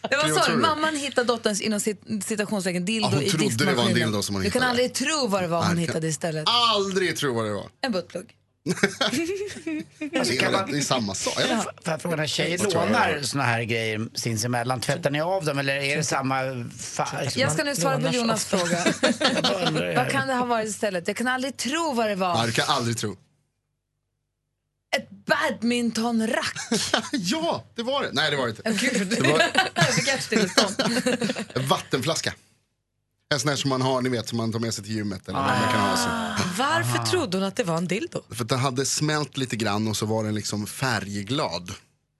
Det var så, mamman hittade dotterns inom cit- citationstecken dildo Ja, hon i trodde det var en diskmaskinen. dildo som hon du kan aldrig tro vad det var hon hittade istället. Aldrig tro vad det var. En buttplugg. Alltså, det, kan är, man- det är samma sak. eller? Får jag fråga, när tjejer lånar såna här grejer sinsemellan, tvättar ni av dem eller är det samma färg? som Jag ska nu svara på Jonas ofta? fråga. Vad kan det ha varit istället? Jag kan aldrig tro vad det var. Ja, du kan aldrig tro. Ett badmintonrack. ja, det var det. Nej, det var det inte. Gud. Det var Jag fick hjärtstillestånd. en vattenflaska. En sån här som man har, ni vet, som man tar med sig till gymmet. Eller vad man kan ha så. Varför trodde hon att det var en dildo? För att den hade smält lite grann och så var den liksom färgglad.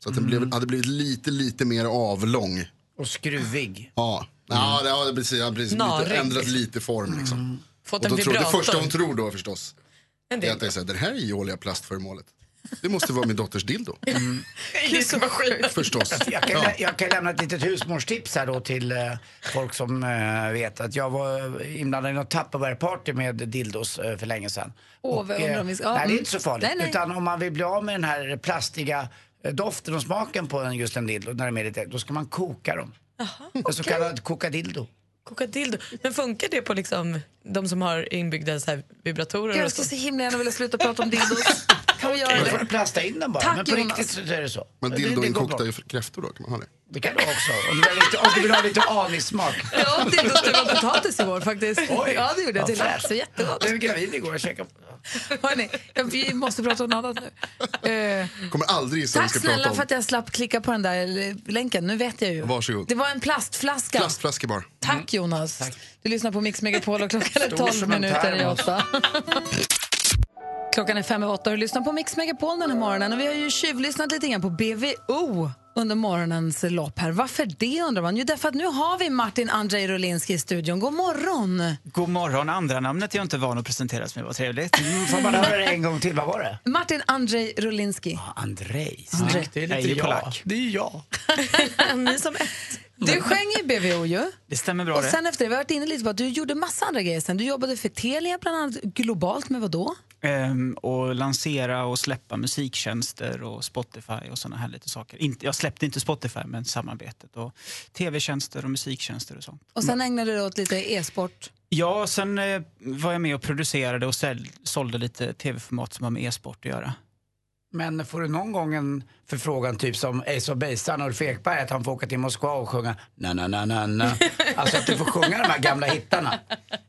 Så att den blev, hade blivit lite, lite mer avlång. Och skruvig. Ja, ja, det har precis, precis lite, ändrat lite form. Liksom. Fått Och en då tror, det första hon tror då förstås, En är att det är så här, den här ihåliga plastföremålet. Det måste vara min dotters dildo. Diskmaskinen. Förstås. Jag kan, Ja. jag kan lämna ett litet husmorstips här då till eh, folk som eh, vet att jag var inblandad i något Tupperware-party med dildos eh, för länge sedan. Åh, undrar eh, om vi ska- nej, det är mm. inte så farligt. Nej, nej. Utan om man vill bli av med den här plastiga eh, doften och smaken på en, just en dildo, när de är lite, då ska man koka dem. En så kallad kokadildo. Kokadildo. Men funkar det på liksom de som har inbyggda så här vibratorer? Jag och skulle så himla gärna vilja sluta prata om dildos. Kan vi göra Då får det? du plasta in den bara. Tack, Men på Jonas. riktigt så är det så. Men Det- det dildo går inkokta bra. i kräftor då, kan man ha det? Det kan du också. Om du vill, lite, om du vill ha lite anissmak. Ja, dildostuva och potatis igår faktiskt. Oj. Ja, det gjorde jag till. Vad fräscht. Så jättegott. Jag blev gravid igår och käkade. Hörrni, vi måste prata om något annat nu. Eh, Kommer aldrig gissa vad vi tack ska prata snälla om. för att jag slapp klicka på den där eh, länken. Nu vet jag ju. Varsågod. Det var en plastflaska. Plastflaska bara. Tack Jonas. Du lyssnar på Mix Megapol och klockan är Stor 12 som en minuter i termos. åtta. Klockan är fem över åtta och du lyssnar på Mix Megapol den här morgonen. Och vi har ju tjuvlyssnat lite grann på BVO under morgonens lopp här. Varför det undrar man? Jo, därför att nu har vi Martin Andrei Rolinski i studion. God morgon! God morgon, andra namnet är jag inte van att presenteras med, vad trevligt. Får man höra det en gång till? Vad var det? Martin Andrei Rolinski. Andrej. Andrei. Snyggt. Det är lite jag. Det är jag. Ni som ett. Du sjöng i BVO ju. Det stämmer bra Och det. sen efter det, vi har varit inne lite på att du gjorde massa andra grejer sen. Du jobbade för Telia bland annat globalt med vad då? Ehm, och lansera och släppa musiktjänster och Spotify och såna här lite saker. Inte, jag släppte inte Spotify, men samarbetet. Och tv-tjänster och musiktjänster och sånt. Och sen ägnade du dig åt lite e-sport. Ja, sen eh, var jag med och producerade och säl- sålde lite tv-format som har med e-sport att göra. Men får du någon gång en förfrågan typ som Ace of Base, Ulf Ekberg, att han får åka till Moskva och sjunga na na na na na. Alltså att du får sjunga de här gamla hittarna.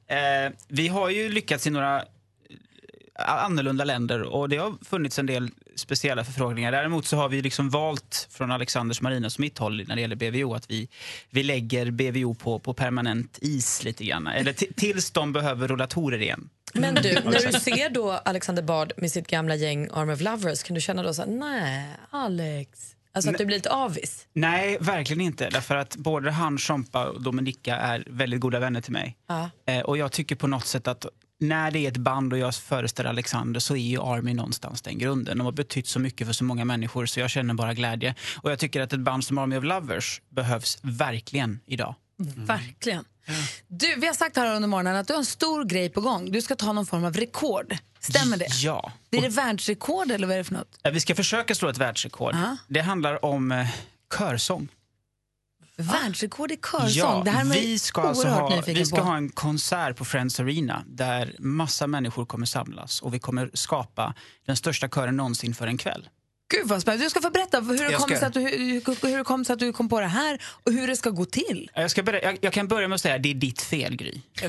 Eh, vi har ju lyckats i några eh, annorlunda länder och det har funnits en del speciella förfrågningar. Däremot så har vi liksom valt från Alexanders Marinas och mitt håll när det gäller BVO att vi, vi lägger BVO på, på permanent is lite grann. Eller tills de behöver rullatorer igen. Men du, Har när du ser då Alexander Bard med sitt gamla gäng Arm of Lovers, kan du känna då så här, nej, Alex? Alltså att du blir lite avis? Nej, verkligen inte. Därför att både han, Chompa och Dominika är väldigt goda vänner till mig. Ja. Eh, och jag tycker på något sätt att när det är ett band och jag föreställer Alexander så är ju Army någonstans den grunden. De har betytt så mycket för så många människor så jag känner bara glädje. Och jag tycker att ett band som Army of Lovers behövs verkligen idag. Verkligen. Du, vi har sagt här under morgonen att du har en stor grej på gång. Du ska ta någon form av rekord. Stämmer det? Ja. Blir det världsrekord eller vad är det för något? Vi ska försöka slå ett världsrekord. Det handlar om eh, körsång. Världsrekord i körsång? Ja, det här är vi ska, alltså ha, vi ska på. ha en konsert på Friends Arena där massa människor kommer samlas och vi kommer skapa den största kören någonsin för en kväll. Gud vad spännande. Du ska få berätta hur det, ska. sig att du, hur, hur det kommer sig att du kom på det här och hur det ska gå till. Jag, ska börja, jag, jag kan börja med att säga det är ditt fel, Gry. Du,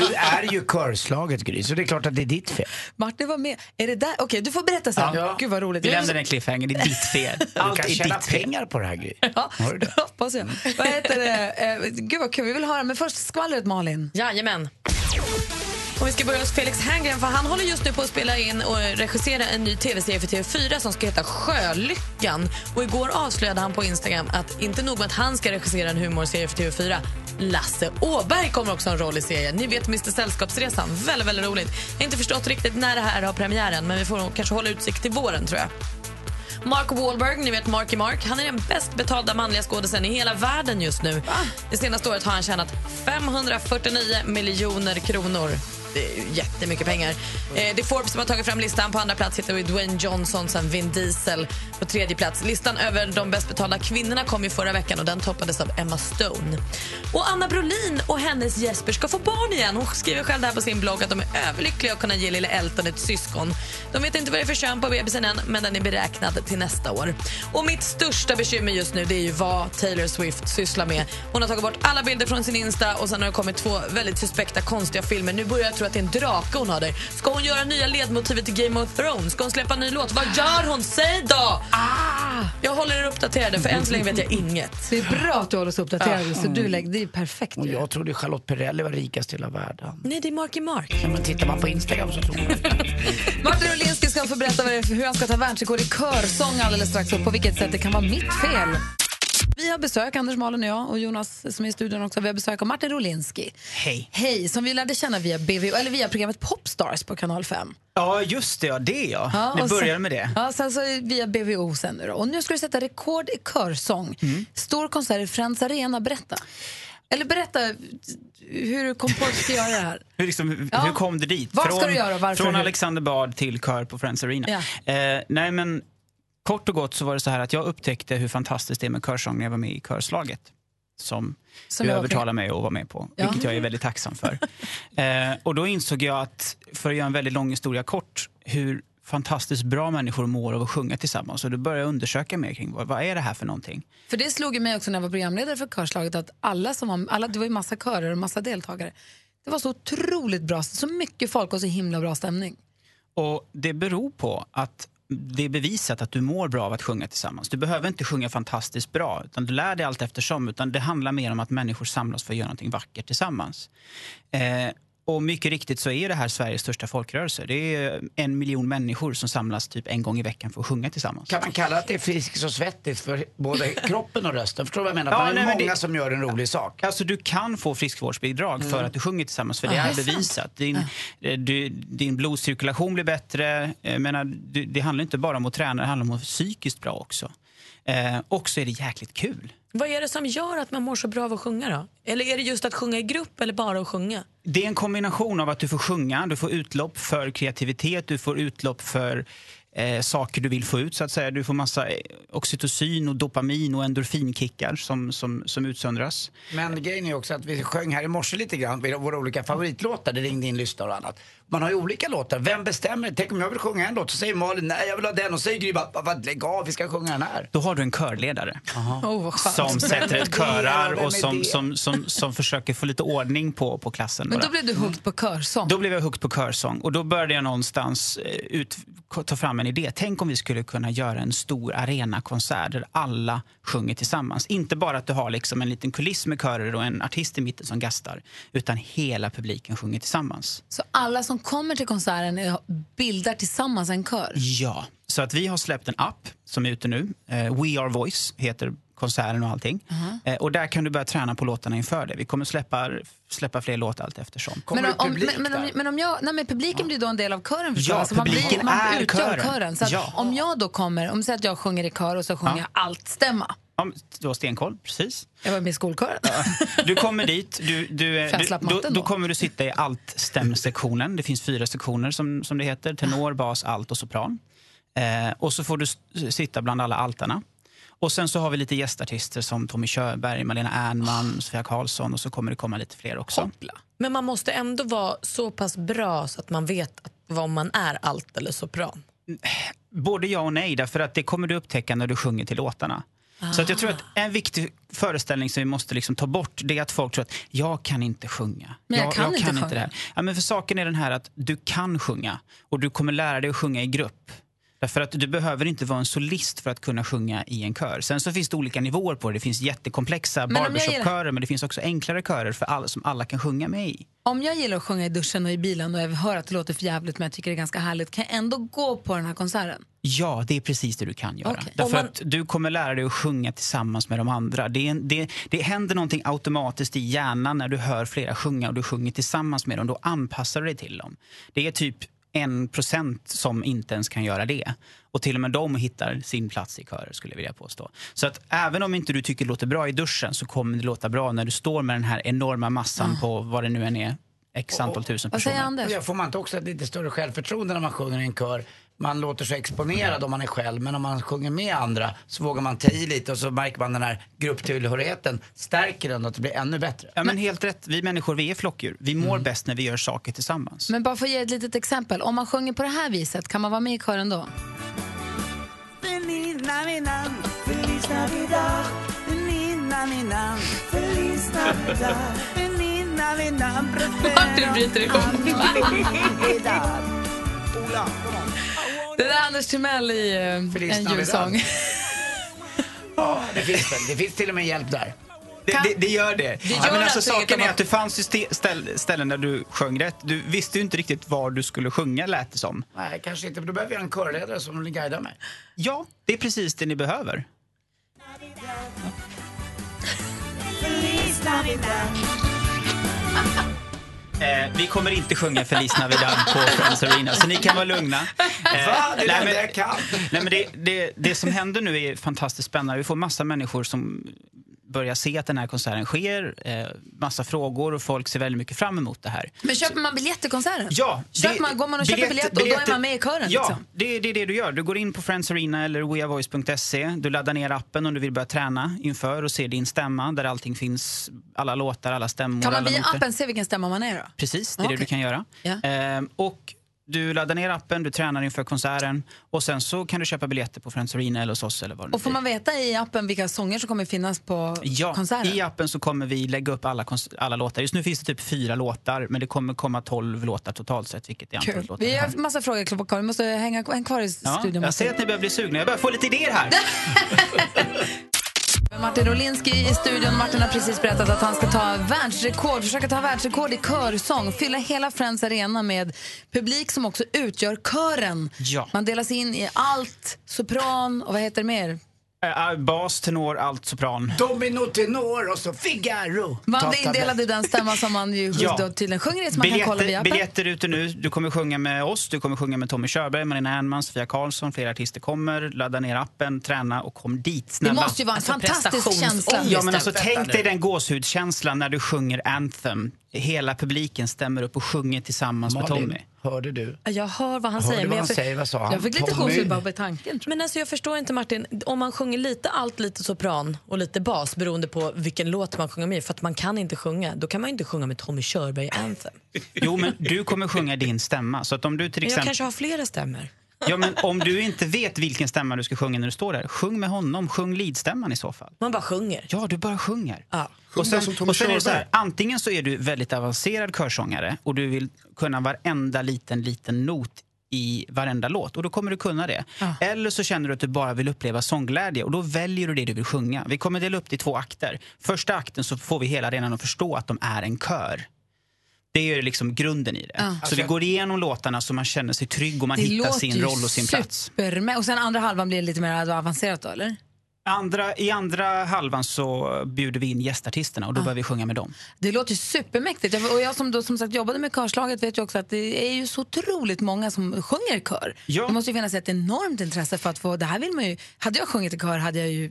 du är ju körslaget Gry, så det är klart att det är ditt fel. Martin var med. Är det där? Okej, du får berätta sen. Ja. Gud vad roligt. Vi lämnar den cliffhanger, det är ditt fel. Du Allt kan är tjäna ditt fel. pengar på det här Gry. Ja, hoppas jag. Vad heter det? Eh, gud vad kul, vi vill höra. Men först skvallret Malin. Jajamän. Och vi ska börja hos Felix Herngren för han håller just nu på att spela in och regissera en ny tv-serie för TV4 som ska heta Sjölyckan. Och igår avslöjade han på Instagram att inte nog med att han ska regissera en humorserie för TV4 Lasse Åberg kommer också ha en roll i serien. Ni vet Mr Sällskapsresan. Väldigt, väldigt roligt. Jag har inte förstått riktigt när det här har premiären men vi får kanske hålla utsikt till våren tror jag. Mark Wahlberg, ni vet Marky Mark, han är den bäst betalda manliga skådisen i hela världen just nu. Det senaste året har han tjänat 549 miljoner kronor. Det är jättemycket pengar. Eh, det är Forbes som har tagit fram listan. På andra plats hittar vi Dwayne Johnson, sen Vin Diesel på tredje plats. Listan över de bäst betalda kvinnorna kom ju förra veckan och den toppades av Emma Stone. Och Anna Brolin och hennes Jesper ska få barn igen. Hon skriver själv där på sin blogg att de är överlyckliga att kunna ge lille Elton ett syskon. De vet inte vad det är för kön på bebisen än, men den är beräknad till nästa år. Och mitt största bekymmer just nu det är ju vad Taylor Swift sysslar med. Hon har tagit bort alla bilder från sin Insta och sen har det kommit två väldigt suspekta konstiga filmer. Nu börjar jag tro att det är en drake hon har där. Ska hon göra nya ledmotivet till Game of Thrones? Ska hon släppa en ny låt? Vad gör hon? Säg då! Jag håller er uppdaterade för än så länge vet jag inget. Det är bra att du håller oss uppdaterade. Ja. Så du lägger, det är perfekt. Och jag trodde Charlotte Perrelli var rikast i hela världen. Nej, det är Marky Mark. Ja, men tittar man på Instagram så tror man Martin Rolinski ska få berätta hur han ska ta världsrekord i körsång alldeles strax och på vilket sätt det kan vara mitt fel. Vi har besök, Anders Malin och jag och Jonas som är i studion också. Vi har besök av Martin Rolinski. Hej. Hej, som vi lärde känna via, BV, eller via programmet Popstars på kanal 5. Ja, just det. Ja, det ja. Ja, det började sen, med det. Ja, sen så via BVO sen nu då. Och nu ska du sätta rekord i körsång. Mm. Stor konsert i Friends Arena. Berätta. Eller berätta hur du kom på att du göra det här. Hur, liksom, Ja. hur kom det dit? Vad ska du göra varför? Från? Alexander Bard till kör på Friends Arena. Ja. Eh, nej, men kort och gott så var det så här att jag upptäckte hur fantastiskt det är med körsång när jag var med i körslaget. Som, Som du övertalade mig att vara med på, Ja. vilket jag är väldigt tacksam för. eh, och då insåg jag att, för att göra en väldigt lång historia kort, hur fantastiskt bra människor mår av att sjunga tillsammans. Och då började jag undersöka mer kring vad, vad är det här för någonting. För det slog mig också när jag var programledare för körslaget att alla som var, alla, det var ju massa körer och massa deltagare. Det var så otroligt bra, så mycket folk och så himla bra stämning. Och det beror på att det är bevisat att du mår bra av att sjunga tillsammans. Du behöver inte sjunga fantastiskt bra, utan du lär dig allt eftersom. Utan det handlar mer om att människor samlas för att göra någonting vackert tillsammans. Eh, och mycket riktigt så är det här Sveriges största folkrörelse. Det är en miljon människor som samlas typ en gång i veckan för att sjunga tillsammans. Kan man kalla att det är friskt och svettigt för både kroppen och rösten? Förstår du vad jag menar? Ja, Man är nej, många det- som gör en rolig sak. Alltså du kan få friskvårdsbidrag för Mm. att du sjunger tillsammans, för det är bevisat. Din, eh, du, din blodcirkulation blir bättre. Jag menar, det handlar inte bara om att träna, det handlar om att vara psykiskt bra också. Eh, och så är det jäkligt kul. Vad är det som gör att man mår så bra av att sjunga då? Eller är det just att sjunga i grupp eller bara att sjunga? Det är en kombination av att du får sjunga, du får utlopp för kreativitet, du får utlopp för eh, saker du vill få ut. så att säga. Du får massa eh, oxytocin, och dopamin och endorfinkickar som, som, som utsöndras. Men grejen är också att vi sjöng här i morse lite grann vid våra olika favoritlåtar. Det ringde in lyssnare och annat. Man har ju olika låtar. Vem bestämmer? Tänk om jag vill sjunga en låt så säger Malin nej jag vill ha den och säger Gry bara "Vad, lägg av vi ska sjunga den här. Då har du en körledare Oh, som sätter ett körar och som, som, som, som försöker få lite ordning på, på klassen. Men då blev du hooked på körsång. Då blev jag hooked på körsång och då började jag någonstans eh, ut, ta fram en idé. Tänk om vi skulle kunna göra en stor arenakonsert där alla sjunger tillsammans. Inte bara att du har liksom en liten kuliss med körer och en artist i mitten som gastar, utan hela publiken sjunger tillsammans. Så alla som kommer till konserten bildar tillsammans en kör? Ja, så att vi har släppt en app som är ute nu. Eh, We Are Voice heter konserten och allting. Eh, och där kan du börja träna på låtarna inför det. Vi kommer släppa, släppa fler låtar allt eftersom. Men om, men, men, om, men om jag, nej men publiken blir då en del av kören förstås. Ja, Alltså man, blir, man är kören. kören. Så att Ja. om jag då kommer, om säger att jag sjunger i kör och så sjunger jag allt stämma. Ja, du har stenkoll, precis. Jag var med i skolkören. Du kommer dit, du, du, du, då, då kommer du sitta i altstämsektionen. Det finns fyra sektioner som, som det heter. Tenor, bas, alt och sopran. Eh, och så får du sitta bland alla altarna. Och sen så har vi lite gästartister som Tommy Körberg, Malena Ernman, Sofia Karlsson och så kommer det komma lite fler också. Men man måste ändå vara så pass bra så att man vet vad man är allt eller sopran. Både ja och nej, därför att det kommer du upptäcka när du sjunger till låtarna. Så att jag tror att en viktig föreställning som vi måste liksom ta bort det är att folk tror att jag kan inte sjunga. Men jag kan inte sjunga. det här. Ja, men för saken är den här att du kan sjunga och du kommer lära dig att sjunga i grupp. Därför att du behöver inte vara en solist för att kunna sjunga i en kör. Sen så finns det olika nivåer på det. Det finns jättekomplexa barbershop-körer men det finns också enklare körer för alla, som alla kan sjunga med i. Om jag gillar att sjunga i duschen och i bilen och jag hör att det låter för jävligt men jag tycker det är ganska härligt, kan jag ändå gå på den här konserten? Ja, det är precis det du kan göra. Okej. Därför man- att du kommer lära dig att sjunga tillsammans med de andra. Det, en, det, det händer någonting automatiskt i hjärnan när du hör flera sjunga och du sjunger tillsammans med dem. Då anpassar du dig till dem. Det är typ en procent som inte ens kan göra det. Och till och med de hittar sin plats i körer skulle jag vilja påstå. Så att även om inte du tycker det låter bra i duschen så kommer det låta bra när du står med den här enorma massan på vad det nu än är, x antal tusen personer. Ja, får man inte också ett lite större självförtroende när man sjunger i en kör? Man låter sig exponerad om man är själv, men om man sjunger med andra så vågar man ta i lite och så märker man den här grupptillhörigheten stärker den och att det blir ännu bättre. Ja, men helt rätt. Vi människor vi är flockdjur. Vi mår bäst när vi gör saker tillsammans. Men bara för att ge ett litet exempel, om man sjunger på det här viset, kan man vara med i kören då? Martin bryter. Ola, on. Det där är Anders Timell i eh, en julsång. Ja, det finns väl. Det finns till och med hjälp där. Det, det, det gör det. Det ja, gör men alltså, saken är att det fanns ju st- ställ, ställen där du sjöng rätt. Du visste ju inte riktigt var du skulle sjunga lät det som. Nej, kanske inte. Men då behöver jag en körledare som guidar mig. Ja, det är precis det ni behöver. Eh, vi kommer inte sjunga Feliz Navidad på Friends Arena, så ni kan vara lugna. Eh, Va? Det är nej, men- jag kan. Nej, men det, det, det som händer nu är fantastiskt spännande. Vi får massa människor som börjar se att den här konserten sker. Eh, massa frågor och folk ser väldigt mycket fram emot det här. Men köper man biljett till konserten? Ja, Köper det- man, går man och köper biljett, och då är man med i kören? Ja, Liksom? det, det är det du gör. Du går in på Friends Arena eller weavoice.se. Du laddar ner appen om du vill börja träna inför och se din stämma där allting finns. Alla låtar, alla stämmor, Kan man via appen se vilken stämma man är då? Precis, det är Okej. det du kan göra. Ja. Ehm, och du laddar ner appen, du tränar inför konserten och sen så kan du köpa biljetter på Friends Arena eller hos oss eller vad Och får man veta i appen vilka sånger som kommer finnas på Ja, konserten? i appen så kommer vi lägga upp alla, alla låtar. Just nu finns det typ fyra låtar, men det kommer komma tolv låtar totalt sett, vilket är Kul. låtar Vi har. massa frågor kvar. Vi måste hänga häng kvar i Ja, studion. jag ser att ni börjar bli sugna. Jag börjar få lite idéer här. Martin Rolinski i studion. Martin har precis berättat att han ska ta världsrekord, försöka ta världsrekord i körsång. Fylla hela Friends Arena med publik som också utgör kören. Ja. Man delas in i allt, sopran och vad heter det mer? Äh, bas, tenor, allt sopran. Domino, tenor och så Figaro. Man är indelad i den stämma som man ju Ja. då tydligen sjunger i, så man kan kolla via Biljetter, appen. biljetter ute nu. Du kommer sjunga med oss, du kommer sjunga med Tommy Körberg, Marina Ernman, Sofia Karlsson. Flera artister kommer. Ladda ner appen, träna och kom dit. Snälla. Det måste ju vara en fantastisk känsla. Ja, men alltså, tänk dig den gåshudskänslan när du sjunger Anthem. Hela publiken stämmer upp och sjunger tillsammans med Tommy. Malin, hörde du? Jag hör vad han Hörde säger. vad men han jag, säger? Vad sa han? Jag fick lite gåshud bara vid tanken. Men alltså jag förstår inte Martin, om man sjunger lite allt, lite sopran och lite bas beroende på vilken låt man sjunger med i, för att man kan inte sjunga, då kan man ju inte sjunga med Tommy Körberg Anthem. Jo, men du kommer sjunga din stämma. Så att om du till Men jag exempel... kanske har flera stämmor. Ja, men om du inte vet vilken stämma du ska sjunga när du står där, sjung med honom. Sjung leadstämman i så fall. Man bara sjunger. Ja, du bara sjunger. Ja. Och sen, och sen är det så här, antingen så är du väldigt avancerad körsångare och du vill kunna varenda liten, liten not i varenda låt och då kommer du kunna det. Eller så känner du att du bara vill uppleva sångglädje och då väljer du det du vill sjunga. Vi kommer dela upp det i två akter. Första akten så får vi hela arenan att förstå att de är en kör. Det är ju liksom grunden i det. Ja. Så vi går igenom låtarna så man känner sig trygg och man Det hittar sin roll och sin plats. supermä- Och sen andra halvan blir lite mer avancerat då, eller? Andra, I andra halvan så bjuder vi in gästartisterna och då börjar vi sjunga med dem. Det låter ju supermäktigt. Jag- Och jag som då som sagt jobbade med körslaget vet ju också att det är ju så otroligt många som sjunger kör. Ja. Det måste ju finnas ett enormt intresse för att få, det här vill man ju, hade jag sjungit i kör hade jag ju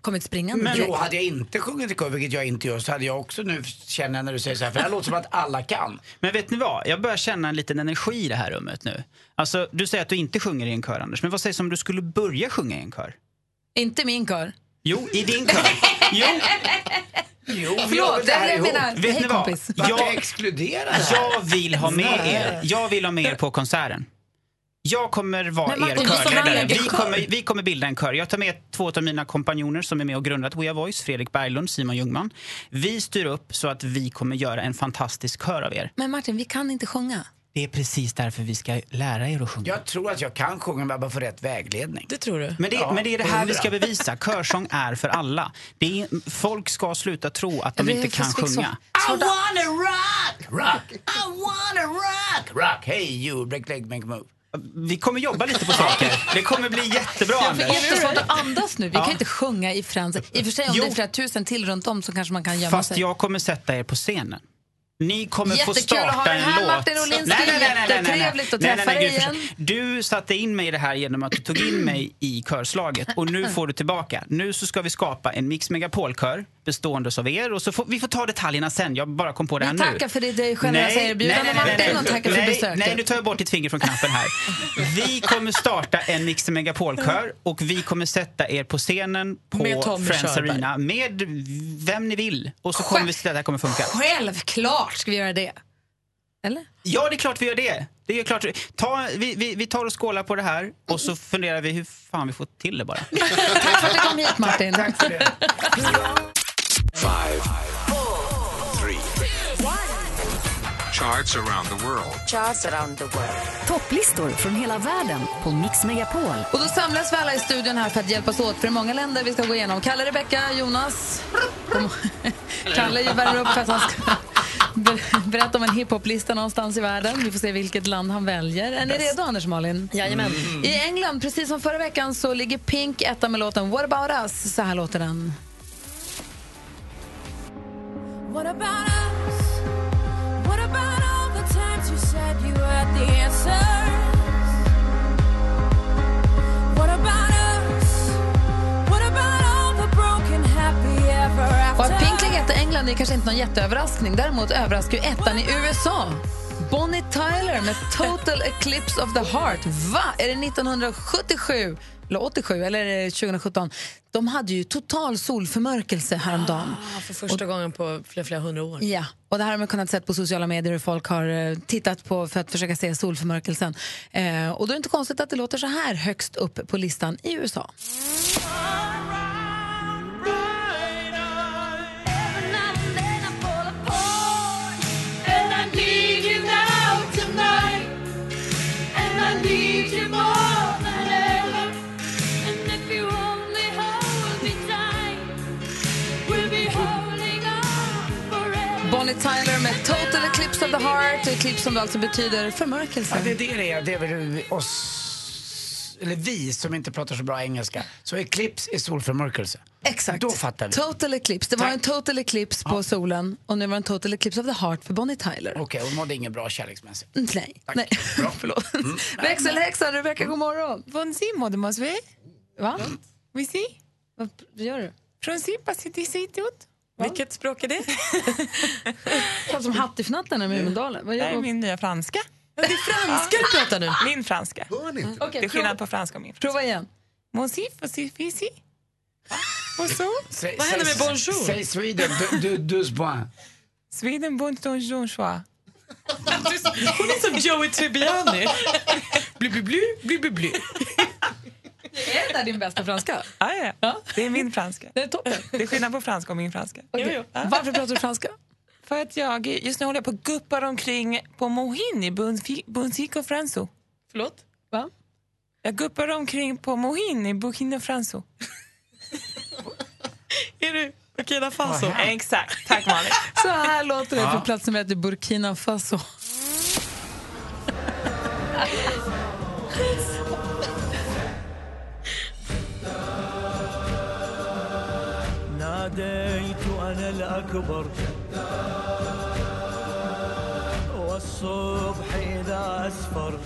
kommit springande Men direkt. jo, hade jag inte sjungit i kör, vilket jag inte gör, så hade jag också nu, känner jag när du säger så här, för det här låter som att alla kan. Men vet ni vad? Jag börjar känna en liten energi i det här rummet nu. Alltså, du säger att du inte sjunger i en kör, Anders. Men vad sägs om du skulle börja sjunga i en kör? Inte min kör. Jo, i din kör. Jo, Jo, Förlåt, det här jag menar, Vet hej vad? kompis. Varför Jag- här? jag vill ha med er. Jag vill ha med er på konserten. Jag kommer vara Martin, er körledare. Vi kommer, vi kommer bilda en kör. Jag tar med två av mina kompanjoner som är med och grundat We Are Voice, Fredrik Berglund, Simon Ljungman. Vi styr upp så att vi kommer göra en fantastisk kör av er. Men Martin, vi kan inte sjunga. Det är precis därför vi ska lära er att sjunga. Jag tror att jag kan sjunga om jag bara får rätt vägledning. Det tror du? Men det, Ja, men det är det här vi ska bevisa. Körsång är för alla. Det är, folk ska sluta tro att de inte kan sjunga. I wanna rock, rock, I wanna rock, rock. Hey you, break leg, make a move. Vi kommer jobba lite på saker. Det kommer bli jättebra, Jag fick Anders. jättesvårt att andas nu. Vi kan inte sjunga i Frans. I och för sig om det är flera tusen till runt om så kanske man kan gömma Fast sig. jag kommer sätta er på scenen. Ni kommer få Jättekul att ha starta dig en här, låt. Martin Olinsky. Jättetrevligt att träffa dig Gud, igen. försök. Du satte in mig i det här genom att du tog in mig i körslaget och nu får du tillbaka. Nu så ska vi skapa en Mix Megapol-kör bestående av er och så får, vi får ta detaljerna sen. Jag bara kom på det här nu. tackar för ditt generösa erbjudande Martin och tackar för besöket. Nej, nu tar jag bort ditt finger från knappen här. Vi kommer starta en Mix Megapol-kör och vi kommer sätta er på scenen på Friends Körberg. Arena med vem ni vill. Och så kommer vi se att det här kommer funka. Självklart ska vi göra det. Eller? Ja, det är klart vi gör det. det är klart. Ta, vi, vi, vi tar och skålar på det här och så funderar vi hur fan vi får till det bara. Tack för att du kom hit Martin. Tack för det. Five, three, Charts around the world. Charts around the world. Topplistor från hela världen på Mix Megapol. Och då samlas vi alla i studion här för att hjälpas åt för det är många länder vi ska gå igenom. Kalle, Rebecka, Jonas. Kalle värmer upp för att han ska ber- berätta om en hiphoplista någonstans i världen. Vi får se vilket land han väljer. Är ni redo, Anders och Malin? Jajamän. I England, precis som förra veckan, så ligger Pink etta med låten What about us? Så här låter den. What about us? What about all the times you said you had the answers? What about us? What about all the broken happy ever Och att after? Pink ligger etta England är kanske inte någon jätteöverraskning. Däremot överraskar ju ettan i USA. Bonnie Tyler med Total Eclipse of the Heart. Va? Är det 1977? Eller 87? Eller är det 2017? De hade ju total solförmörkelse häromdagen. Ah, för första gången på flera, flera hundra år. Ja, och det här har man kunnat se på sociala medier hur folk har eh, tittat på för att försöka se solförmörkelsen. Eh, och då är det inte konstigt att det låter så här högst upp på listan i USA. Bonnie Tyler med Total Eclipse of the Heart. Eclipse som alltså betyder förmörkelse. Ja, det är det det är. Det är väl oss eller vi som inte pratar så bra engelska, så eclipse är solförmörkelse. Exakt. Då fattar vi. Total eclipse. Det var en total eclipse på solen och nu var det en total eclipse of the heart för Bonnie Tyler. Okej, hon mådde inget bra kärleksmässigt. Mm, Nej. Nej. Förlåt. Växelhäxan, Rebecka, god morgon. Bonjour, mademoiselle. Va? Oui, si. Vad gör du? Principe, c'est ici Vilket språk är det? Pratar som Hattifnatten med Mumindalen. Det är min nya franska. Det är franska du pratar nu? Min franska. Okej, det är skillnad på franska och min franska. Prova igen. Bonjour. Säg- Vad händer med bonjour? Säg Sweden, du, du. Sweden, bonjour, choix. Hon är som Joey Tribbiani. blu, blu, blu, blu, blu, blu. Är det där din bästa franska? Ja, ja. Det är min franska. Det är toppen. Det är skillnad på franska och min franska. Okej. Varför pratar du franska? För att jag just nu håller jag på att guppar omkring på Mohin i Buncico Franso. Förlåt? Va? Jag guppar omkring på Mohin i Burkina Faso. är du Burkina Faso? Exakt. Tack Malin. Så här låter det Ja. på plats nummer ett i Burkina Faso. ناديت أنا الأكبر والصبح إذا أسفر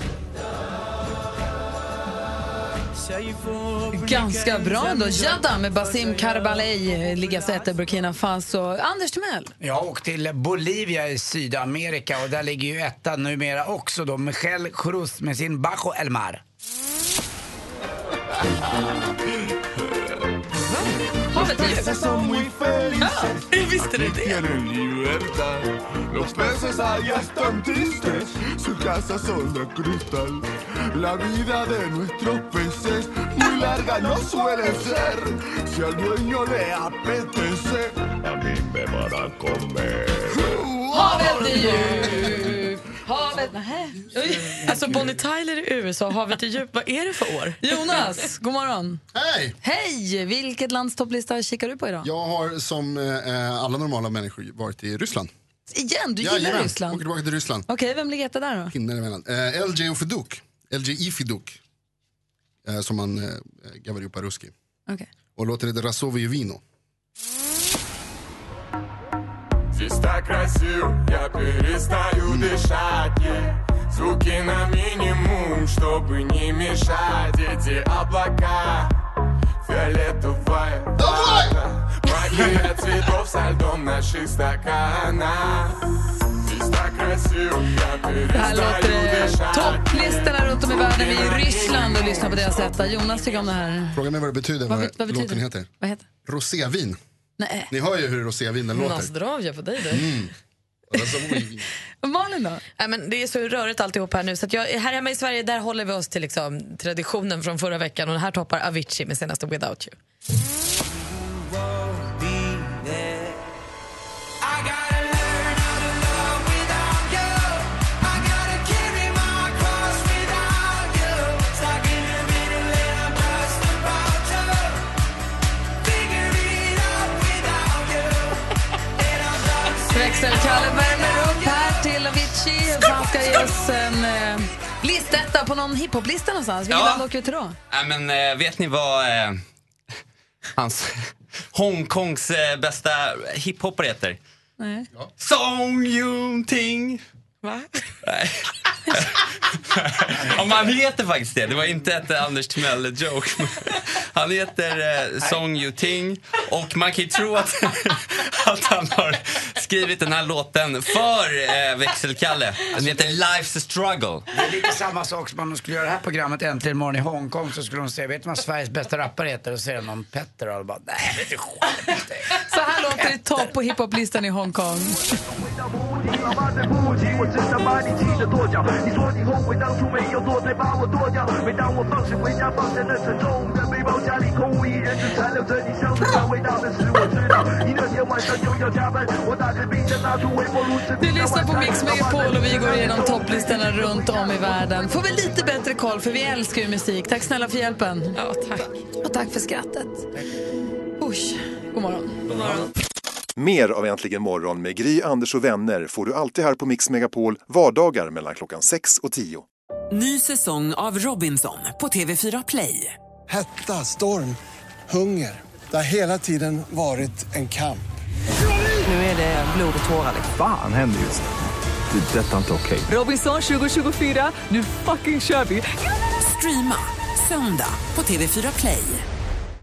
سيفه Ganska bra ändå. Jada med Basim Karbalej ligger så etta i Burkina Faso. Anders Timell. Jag åkte till Bolivia i Sydamerika och där ligger ju etta numera också då Michel Cruz med sin Bajo El Mar. Havet är Son muy felices. Visste du det? Tienen libertad. Los peces allá están tristes. Su casa son de cristal. La vida de nuestros peces muy larga no suele ser. Si al dueño le apetece, a mí me van a comer. Djupt. Havet... Alltså Bonnie Tyler i USA, havet är djupt. Vad är det för år? Jonas, god morgon. Hej! Hej! Vilket lands topplista kikar du på idag? Jag har som eh, alla normala människor varit i Ryssland. Igen, du gillar Jajamän, Ryssland. Åker tillbaka till Ryssland. Okej, vem ligger etta där då? Pinnar emellan. Eh, LJ och Feduk. LJ Feduk. Eh, som man eh, gavar upp ruski. Okej. Och låten heter Rasovi Vino. Здесь так красиво, я перестаю дышать yeah. Звуки на минимум, чтобы не мешать Эти облака, фиолетовая вода Магия цветов со льдом наших стаканах här låter eh, topplistorna runt om i världen. Vi är i Ryssland och lyssnar på deras etta. Jonas tycker om det här. Fråga mig vad det betyder, Vad vad, vad betyder låten heter. Vad heter Rosévin. Nej. Ni hör ju hur rosévinen låter. Nazdravja på dig du. Mm. Rasovi Vino. Malin då? Nej, men det är så rörigt alltihop här nu. Så att jag, här hemma i Sverige där håller vi oss till liksom, traditionen från förra veckan. Och här toppar Avicii med senaste Without You. Växelkalle värmer upp här till Avicii. Han ska ge oss en eh, listetta på någon hiphoplista någonstans. Vilket land åker vi till då? Nej, men eh, vet ni vad eh, hans Hongkongs eh, bästa hiphoppare heter? Nej. Song Yun Ting. Va? Nej. ja, man heter faktiskt det. Det var inte ett Anders Timell-joke. Han heter eh, Song Yu Ting och man kan ju tro att, att han har skrivit den här låten för eh, Växelkalle. Den heter Life's a Struggle. Det är lite samma sak som om de skulle göra det här programmet Äntligen morgon i Hongkong så skulle de säga, vet du vad Sveriges bästa rappare heter? Och så säger någon Petter och alla bara, nej vet du skit Så här låter det topp på hiphoplistan i Hongkong. 我只想把你气得跺脚。你说你后悔当初没有做，再把我剁掉。每当我放学回家，放下那沉重的背包，家里空无一人，只残留着你香水香味道的是我知道。你那天晚上又要加班，我打开冰箱拿出微波炉吃。 Du lyssnar på Mix Megapol och vi går igenom topplistorna runt om i världen. Får vi lite bättre koll för vi älskar ju musik. Tack snälla för hjälpen. Ja, tack. Och tack för skrattet. Usch. God morgon. God morgon. Mer av Äntligen morgon med Gry, Anders och vänner får du alltid här på Mix Megapol vardagar mellan klockan 6 och 10. Ny säsong av Robinson på TV4 Play. Hetta, storm, hunger. Det har hela tiden varit en kamp. Nu är det blod och tårar. Fan händer just nu. Det. är Detta är inte okej. Robinson 2024, nu fucking kör vi! Streama söndag på TV4 Play.